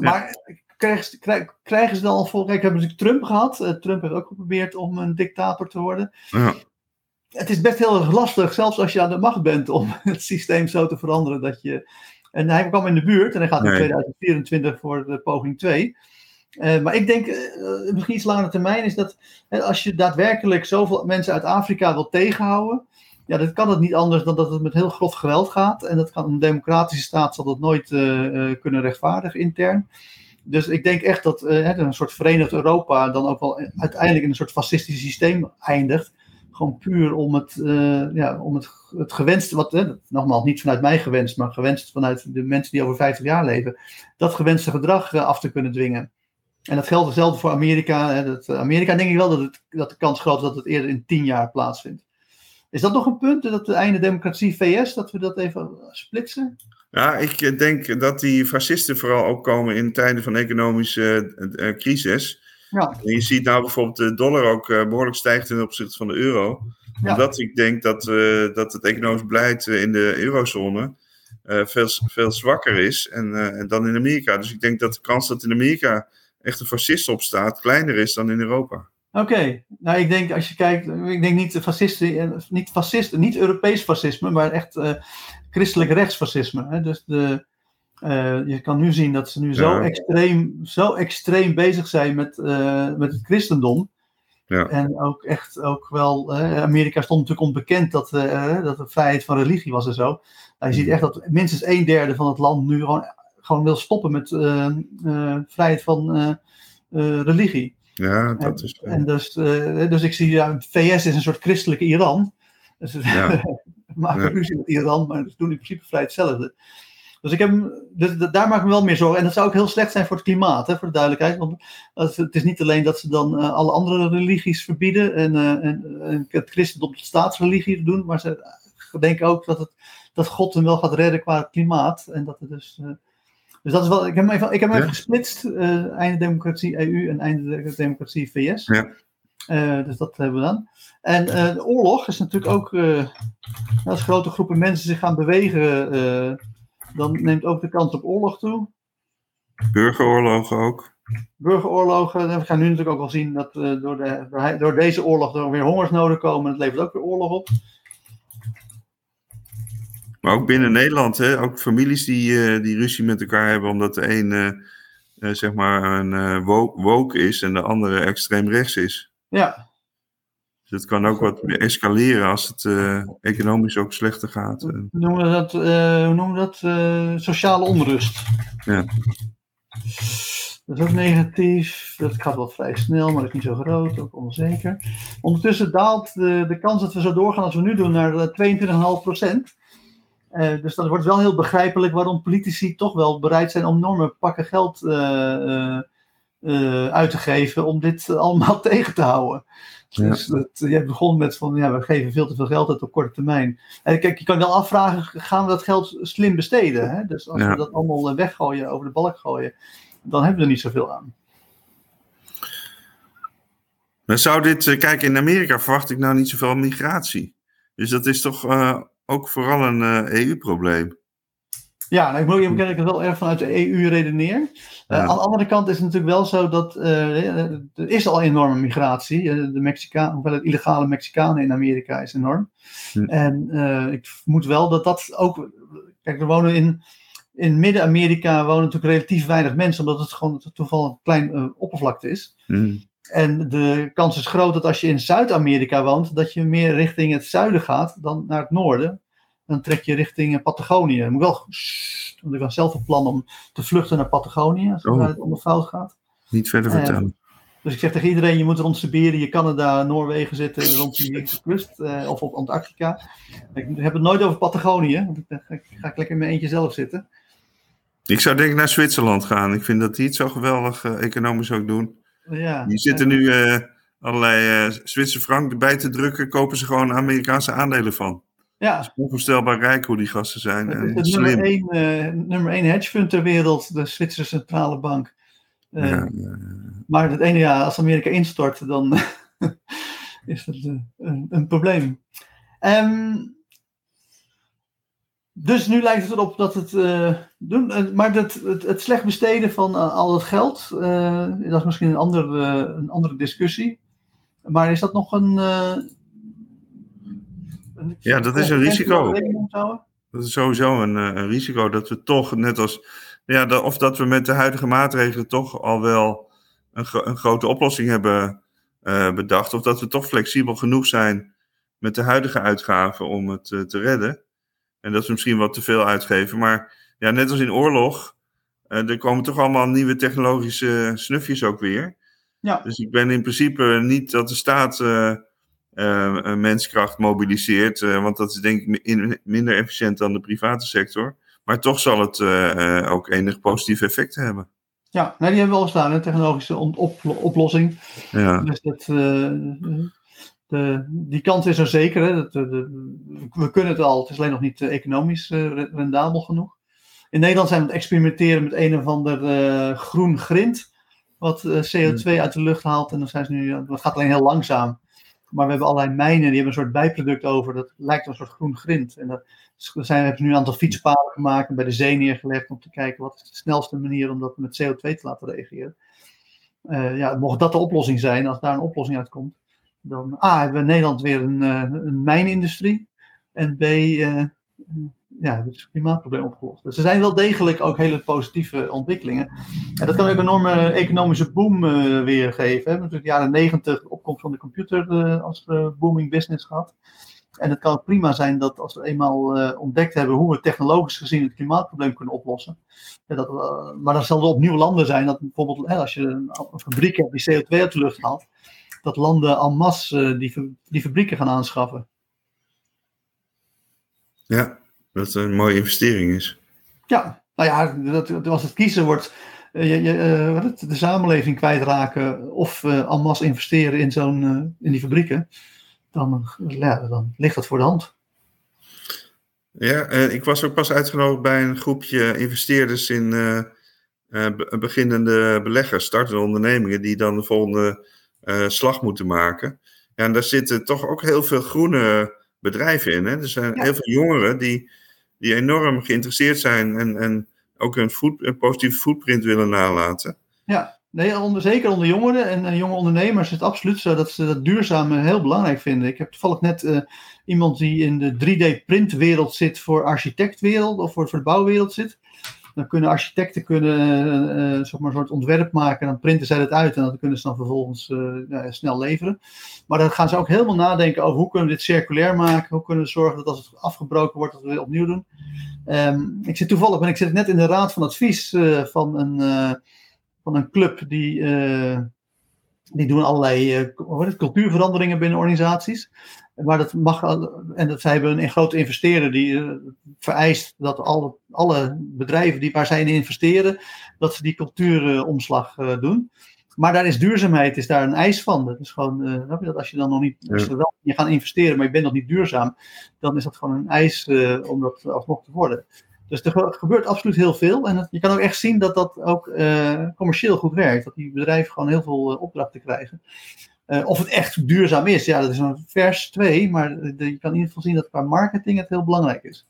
[SPEAKER 1] Maar ja. krijgen, krijgen, krijgen ze dan al voor? Kijk, hebben ze Trump gehad. Trump heeft ook geprobeerd om een dictator te worden. Ja het is best heel erg lastig, zelfs als je aan de macht bent, om het systeem zo te veranderen dat je. En hij kwam in de buurt en hij gaat in 2024 voor de poging 2. Uh, eh, maar ik denk, uh, misschien iets langere termijn, is dat als je daadwerkelijk zoveel mensen uit Afrika wil tegenhouden, ja, dan kan het niet anders dan dat het met heel grof geweld gaat. En dat kan een democratische staat zal dat nooit uh, kunnen rechtvaardigen intern. Dus ik denk echt dat een soort verenigd Europa dan ook wel uiteindelijk in een soort fascistisch systeem eindigt. Gewoon puur om het, uh, ja, om het, het gewenste, wat, nogmaals niet vanuit mij gewenst, maar gewenst vanuit de mensen die over 50 jaar leven, dat gewenste gedrag uh, af te kunnen dwingen. En dat geldt hetzelfde voor Amerika. Hè, dat, eh, Amerika denk ik wel dat, het, dat de kans groot is dat het eerder in 10 jaar plaatsvindt. Is dat nog een punt, dat de einde democratie VS, dat we dat even splitsen?
[SPEAKER 2] Ja, ik denk dat die fascisten vooral ook komen in tijden van economische crisis. Ja. En je ziet nou bijvoorbeeld de dollar ook uh, behoorlijk stijgt ten opzichte van de euro. Ja. Omdat ik denk dat, uh, dat het economisch beleid eh, in de eurozone veel, veel zwakker is en, dan in Amerika. Dus ik denk dat de kans dat in Amerika echt een fascist opstaat kleiner is dan in Europa.
[SPEAKER 1] Oké, nou ik denk als je kijkt, ik denk niet fascisten, niet fascisten, niet Europees fascisme, maar echt christelijk rechtsfascisme. Hè? Dus de, uh, je kan nu zien dat ze nu zo, extreem, zo extreem bezig zijn met, uh, met het christendom. Ja. En ook echt ook wel, uh, Amerika stond natuurlijk onbekend dat, dat er vrijheid van religie was en zo. Je ziet echt dat minstens een derde van het land nu gewoon, gewoon wil stoppen met vrijheid van religie.
[SPEAKER 2] Ja, dat
[SPEAKER 1] en,
[SPEAKER 2] is.
[SPEAKER 1] En dus, dus ik zie, ja, VS is een soort christelijke Iran. Dus, ja. ja. ruzie met Iran, maar ze doen in principe vrij hetzelfde. Dus, ik heb, dus daar maak ik me wel meer zorgen. En dat zou ook heel slecht zijn voor het klimaat, hè, voor de duidelijkheid. Want het is niet alleen dat ze dan uh, alle andere religies verbieden en, uh, en, en, het christendom tot staatsreligie doen, maar ze denken ook dat, het, dat God hem wel gaat redden qua het klimaat. En dat het dus. Uh, dus dat is wel. Ik heb hem even, ik heb hem even gesplitst: einde democratie EU en einde democratie VS. Ja. dus dat hebben we dan. En de oorlog is natuurlijk ook. als grote groepen mensen zich gaan bewegen dan neemt ook de kans op oorlog toe.
[SPEAKER 2] Burgeroorlogen ook.
[SPEAKER 1] Burgeroorlogen, we gaan nu natuurlijk ook wel zien dat uh, door, de, door deze oorlog er weer hongersnoden komen. Het levert ook weer oorlog op.
[SPEAKER 2] Maar ook binnen Nederland, hè, ook families die, uh, die ruzie met elkaar hebben omdat de een uh, zeg maar een woke is en de andere extreem rechts is.
[SPEAKER 1] Ja,
[SPEAKER 2] het kan ook wat escaleren als het uh, economisch ook slechter gaat. Hoe
[SPEAKER 1] noemen we dat? Uh, hoe noemen we dat? Uh, sociale onrust. Ja. Dat is ook negatief. Dat gaat wel vrij snel, maar dat is niet zo groot. Ook onzeker. Ondertussen daalt de, de kans dat we zo doorgaan als we nu doen naar 22,5 procent. dus dat wordt wel heel begrijpelijk waarom politici toch wel bereid zijn om enorme pakken geld uit te geven om dit allemaal tegen te houden. Dus dat, je begon met van ja, we geven veel te veel geld uit op korte termijn. En kijk, je kan wel afvragen, gaan we dat geld slim besteden? Hè? Dus als we dat allemaal eh, weggooien, over de balk gooien, dan hebben we er niet zoveel aan.
[SPEAKER 2] Dan zou dit, eh, kijk, in Amerika verwacht ik nou niet zoveel migratie. Dus dat is toch uh, ook vooral een uh, EU-probleem.
[SPEAKER 1] Ja, nou, ik moet je ik wel erg vanuit de EU redeneer. Uh, Aan de andere kant is het natuurlijk wel zo dat uh, er is al enorme migratie. Uh, de Mexicaan, hoewel het illegale Mexicanen in Amerika is enorm. Hm. En ik vermoed wel dat dat ook. Kijk, er wonen in, in Midden-Amerika wonen natuurlijk relatief weinig mensen, omdat het gewoon toevallig een klein oppervlakte is. Hm. En de kans is groot dat als je in Zuid-Amerika woont, dat je meer richting het zuiden gaat dan naar het noorden. Dan trek je richting Patagonië. moet wel, want ik was zelf van plan om te vluchten naar Patagonië, als
[SPEAKER 2] Oh.
[SPEAKER 1] het om de fout gaat.
[SPEAKER 2] Niet verder
[SPEAKER 1] Eh,
[SPEAKER 2] vertellen.
[SPEAKER 1] Dus ik zeg tegen iedereen, je moet rond Siberië, Canada, Noorwegen zitten, rond die kust, eh, of op Antarctica. Ik heb het nooit over Patagonië, want ik, ga ik lekker in mijn eentje zelf zitten.
[SPEAKER 2] Ik zou denk ik naar Zwitserland gaan. Ik vind dat die het zo geweldig eh, economisch ook doen.
[SPEAKER 1] Ja,
[SPEAKER 2] Die zitten nu eh, allerlei eh Zwitser frank erbij te drukken. Kopen ze gewoon Amerikaanse aandelen van.
[SPEAKER 1] Ja,
[SPEAKER 2] Onvoorstelbaar rijk hoe die gasten zijn.
[SPEAKER 1] het
[SPEAKER 2] En
[SPEAKER 1] is het nummer
[SPEAKER 2] slim.
[SPEAKER 1] één, eh, nummer één hedgefund ter wereld, de Zwitserse Centrale Bank. Eh,
[SPEAKER 2] Ja, ja.
[SPEAKER 1] Maar het ene jaar, als Amerika instort, dan is dat eh, een, een probleem. Ehm, dus nu lijkt het erop dat het eh, doen, eh, maar dat, het, het slecht besteden van eh, al het geld, eh, dat is misschien een andere, een andere discussie. Maar is dat nog een.
[SPEAKER 2] Ja, dat is een risico. Dat is sowieso een, eh, een risico dat we toch, net als. Ja, dat- of dat we met de huidige maatregelen toch al wel een, gro- een grote oplossing hebben eh, bedacht. Of dat we toch flexibel genoeg zijn met de huidige uitgaven om het eh, te redden. En dat we misschien wat te veel uitgeven. Maar ja, net als in oorlog, er komen toch allemaal nieuwe technologische snufjes ook weer.
[SPEAKER 1] Ja.
[SPEAKER 2] Dus ik ben in principe niet dat de staat eh, menskracht mobiliseert, eh, want dat is denk ik mi- in- minder efficiënt dan de private sector. Maar toch zal het eh, ook enig positief effect hebben.
[SPEAKER 1] Ja, nee, die hebben we al staan, een technologische op- oplossing.
[SPEAKER 2] Ja,
[SPEAKER 1] Dus dat, de, die kans is er zeker. Hè? Dat, de, we kunnen het al, het is alleen nog niet economisch re- rendabel genoeg. In Nederland zijn we aan het experimenteren met een of ander groen grind. Wat eh, CO2 uit de lucht haalt. En dan zijn ze nu, dat gaat alleen heel langzaam. Maar we hebben allerlei mijnen, die hebben een soort bijproduct over. Dat lijkt een soort groen grind. En dat zijn, hebben ze nu een aantal fietspaden gemaakt en bij de zee neergelegd. Om te kijken wat is de snelste manier om dat met CO2 te laten reageren. Eh, ja, mocht dat de oplossing zijn, als daar een oplossing uitkomt, dan A, hebben we in Nederland weer een, eh, een mijnindustrie. En B, eh, ja, het klimaatprobleem opgelost. Dus er zijn wel degelijk ook hele positieve ontwikkelingen. En dat kan ook een enorme economische boom eh, weergeven. We hebben natuurlijk de jaren negentig opkomst van de computer eh, als eh, booming business gehad. En het kan prima zijn dat als we eenmaal ontdekt hebben hoe we technologisch gezien het klimaatprobleem kunnen oplossen. dat, maar dan zal er opnieuw landen zijn dat bijvoorbeeld als je een, fabriek hebt die CO2 uit de lucht haalt, dat landen en masse die, die fabrieken gaan aanschaffen.
[SPEAKER 2] ja, dat het een mooie investering is.
[SPEAKER 1] Ja, nou ja, dat, dat als het kiezen wordt, eh, je, je, eh, wat de samenleving kwijtraken of eh en masse investeren in, zo'n, eh, in die fabrieken, dan, eh, ja, dan ligt dat voor de hand.
[SPEAKER 2] Ja, eh, ik was ook pas uitgenodigd bij een groepje investeerders in eh, eh, be- beginnende beleggers, startende ondernemingen, die dan de volgende eh, slag moeten maken. Ja, en daar zitten toch ook heel veel groene bedrijven in. Hè? Er zijn
[SPEAKER 1] Ja.
[SPEAKER 2] heel veel jongeren die, die enorm geïnteresseerd zijn en, en ook een, een positieve footprint willen nalaten.
[SPEAKER 1] Ja, nee, onder, zeker onder jongeren en eh, jonge ondernemers is het absoluut zo dat ze dat duurzame heel belangrijk vinden. Ik heb toevallig net eh, iemand die in de 3D-printwereld zit voor architectwereld of voor, voor de bouwwereld zit. Dan kunnen architecten kunnen, eh, zeg maar een soort ontwerp maken en dan printen zij dat uit en dat kunnen ze dan vervolgens eh, snel leveren. Maar dan gaan ze ook helemaal nadenken over hoe kunnen we dit circulair maken, hoe kunnen we zorgen dat als het afgebroken wordt, dat we het opnieuw doen. Ehm, ik zit toevallig, ben ik zit net in de raad van advies van een... van een club die, die doen allerlei het, cultuurveranderingen binnen organisaties. Maar dat mag, en dat zij hebben een grote investeerder die eh, vereist dat alle, alle bedrijven die, waar zij in investeren, dat ze die cultuuromslag eh, doen. Maar daar is duurzaamheid is daar een eis van. Dat is gewoon, eh, je dat als je dan nog niet, als je wel je gaat investeren, maar je bent nog niet duurzaam, dan is dat gewoon een eis om dat alsnog te worden. Dus er ge- gebeurt absoluut heel veel. En het- je kan ook echt zien dat dat ook commercieel goed werkt. Dat die bedrijven gewoon heel veel opdrachten krijgen. Eh, of het echt duurzaam is, ja, dat is een vers 2. Maar eh, je kan in ieder geval zien dat qua marketing het heel belangrijk is.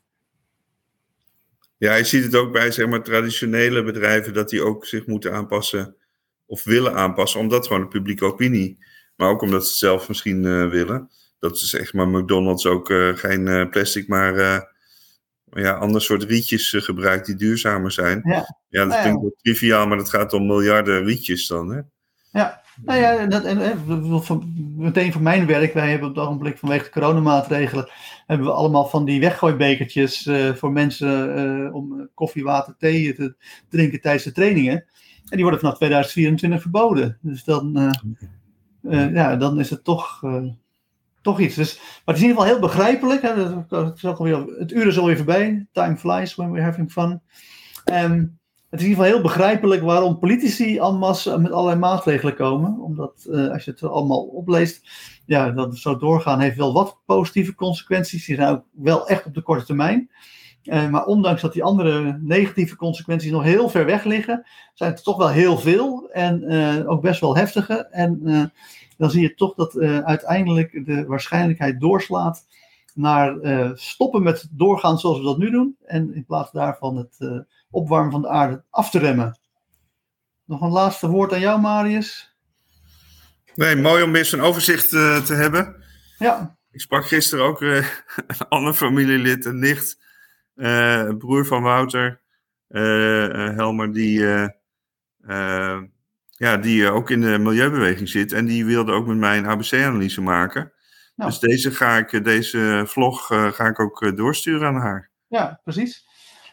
[SPEAKER 2] Ja, je ziet het ook bij zeg maar, traditionele bedrijven dat die ook zich moeten aanpassen of willen aanpassen, omdat gewoon de publieke opinie, maar ook omdat ze het zelf misschien eh, willen. Dat is echt maar McDonald's ook geen plastic, maar ja, ander soort rietjes gebruikt die duurzamer zijn.
[SPEAKER 1] Ja.
[SPEAKER 2] ja dat
[SPEAKER 1] Nou ja.
[SPEAKER 2] klinkt wel triviaal, maar het gaat om miljarden rietjes dan. Hè?
[SPEAKER 1] Ja, nou ja, dat, en, en, van- meteen voor mijn werk, wij hebben op het ogenblik vanwege de coronamaatregelen, hebben we allemaal van die weggooibekertjes eh, voor mensen eh, om eh, koffie, water, thee te drinken tijdens de trainingen. En die worden vanaf 2024 verboden. Dus dan, ja, dan is het toch, toch iets. Dus, maar het is in ieder geval heel begrijpelijk. Hè? Dat is ook alweer, het uur is alweer voorbij. Time flies when we're having fun. Ehm, het is in ieder geval heel begrijpelijk waarom politici en masse met allerlei maatregelen komen. Omdat eh, als je het allemaal opleest, ja, dat zo doorgaan heeft wel wat positieve consequenties. Die zijn ook wel echt op de korte termijn. Eh, maar ondanks dat die andere negatieve consequenties nog heel ver weg liggen, zijn het toch wel heel veel en eh, ook best wel heftige. En dan zie je toch dat uiteindelijk de waarschijnlijkheid doorslaat naar stoppen met doorgaan zoals we dat nu doen. En in plaats daarvan het opwarmen van de aarde af te remmen. Nog een laatste woord aan jou, Marius.
[SPEAKER 2] Nee, mooi om weer zo'n overzicht eh, te hebben.
[SPEAKER 1] Ja,
[SPEAKER 2] Ik sprak gisteren ook eh, een ander familielid, een nicht, eh, een broer van Wouter, Helmer, die, ja, die ook in de milieubeweging zit. En die wilde ook met mij een ABC-analyse maken.
[SPEAKER 1] Nou.
[SPEAKER 2] Dus deze, ga ik, deze vlog ga ik ook doorsturen aan haar.
[SPEAKER 1] ja precies.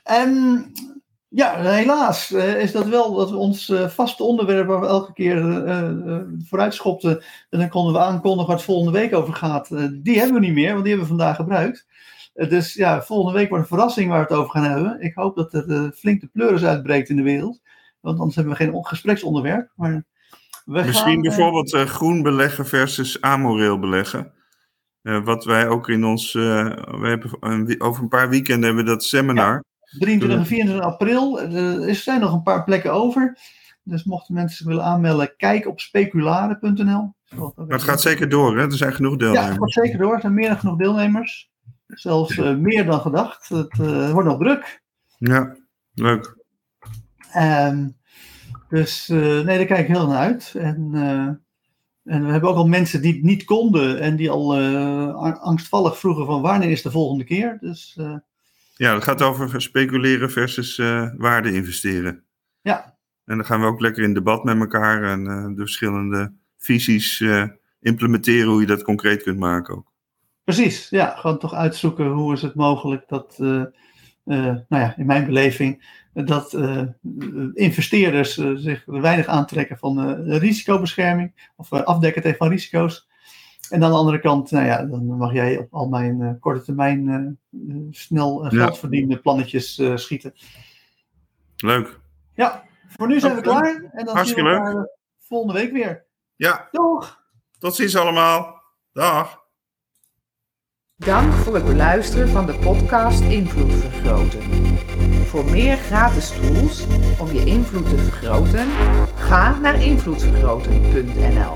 [SPEAKER 1] En ja, helaas eh, is dat wel dat we ons eh, vaste onderwerp waar we elke keer eh, vooruit schopten. En dan konden we aankondigen waar het volgende week over gaat. Die hebben we niet meer, want die hebben we vandaag gebruikt. Dus ja, volgende week wordt een verrassing waar we het over gaan hebben. Ik hoop dat er flink de pleuris uitbreekt in de wereld. Want anders hebben we geen on- gespreksonderwerp. Maar we
[SPEAKER 2] Misschien
[SPEAKER 1] gaan,
[SPEAKER 2] bijvoorbeeld groen beleggen versus amoreel beleggen. Wat wij ook in ons. eh, we hebben een, over een paar weekenden hebben we dat seminar.
[SPEAKER 1] 23 en 24 april. Er is- zijn nog een paar plekken over. Dus mochten mensen zich willen aanmelden, kijk op speculare.nl.
[SPEAKER 2] Maar het gaat zeker door, hè? Er zijn genoeg
[SPEAKER 1] Ja,
[SPEAKER 2] deelnemers.
[SPEAKER 1] het gaat zeker door. Er zijn meer dan genoeg deelnemers. Zelfs eh, meer dan gedacht. Het eh, wordt nog druk.
[SPEAKER 2] Ja, leuk.
[SPEAKER 1] Ehm, dus eh, nee, daar kijk ik heel naar uit. En, eh, en we hebben ook al mensen die het niet konden en die al eh, angstvallig vroegen van wanneer is de volgende keer. Dus eh,
[SPEAKER 2] Ja, het gaat over speculeren versus eh, waarde investeren.
[SPEAKER 1] ja,
[SPEAKER 2] En dan gaan we ook lekker in debat met elkaar en eh, de verschillende visies eh, implementeren hoe je dat concreet kunt maken ook.
[SPEAKER 1] Precies, ja. Gewoon toch uitzoeken hoe is het mogelijk dat, nou ja, in mijn beleving, dat investeerders zich weinig aantrekken van risicobescherming of afdekken tegen van risico's. En aan de andere kant, nou ja, dan mag jij op al mijn eh, korte termijn eh, eh, snel geld verdienen plannetjes eh, schieten.
[SPEAKER 2] Leuk.
[SPEAKER 1] Ja, voor nu zijn we klaar. En dan
[SPEAKER 2] Hartstikke
[SPEAKER 1] zien we
[SPEAKER 2] leuk.
[SPEAKER 1] elkaar volgende week weer.
[SPEAKER 2] Ja,
[SPEAKER 1] Doeg!
[SPEAKER 2] tot ziens allemaal. Dag.
[SPEAKER 3] Dank voor het beluisteren van de podcast Invloed Vergroten. Voor meer gratis tools om je invloed te vergroten, ga naar invloedvergroten.nl.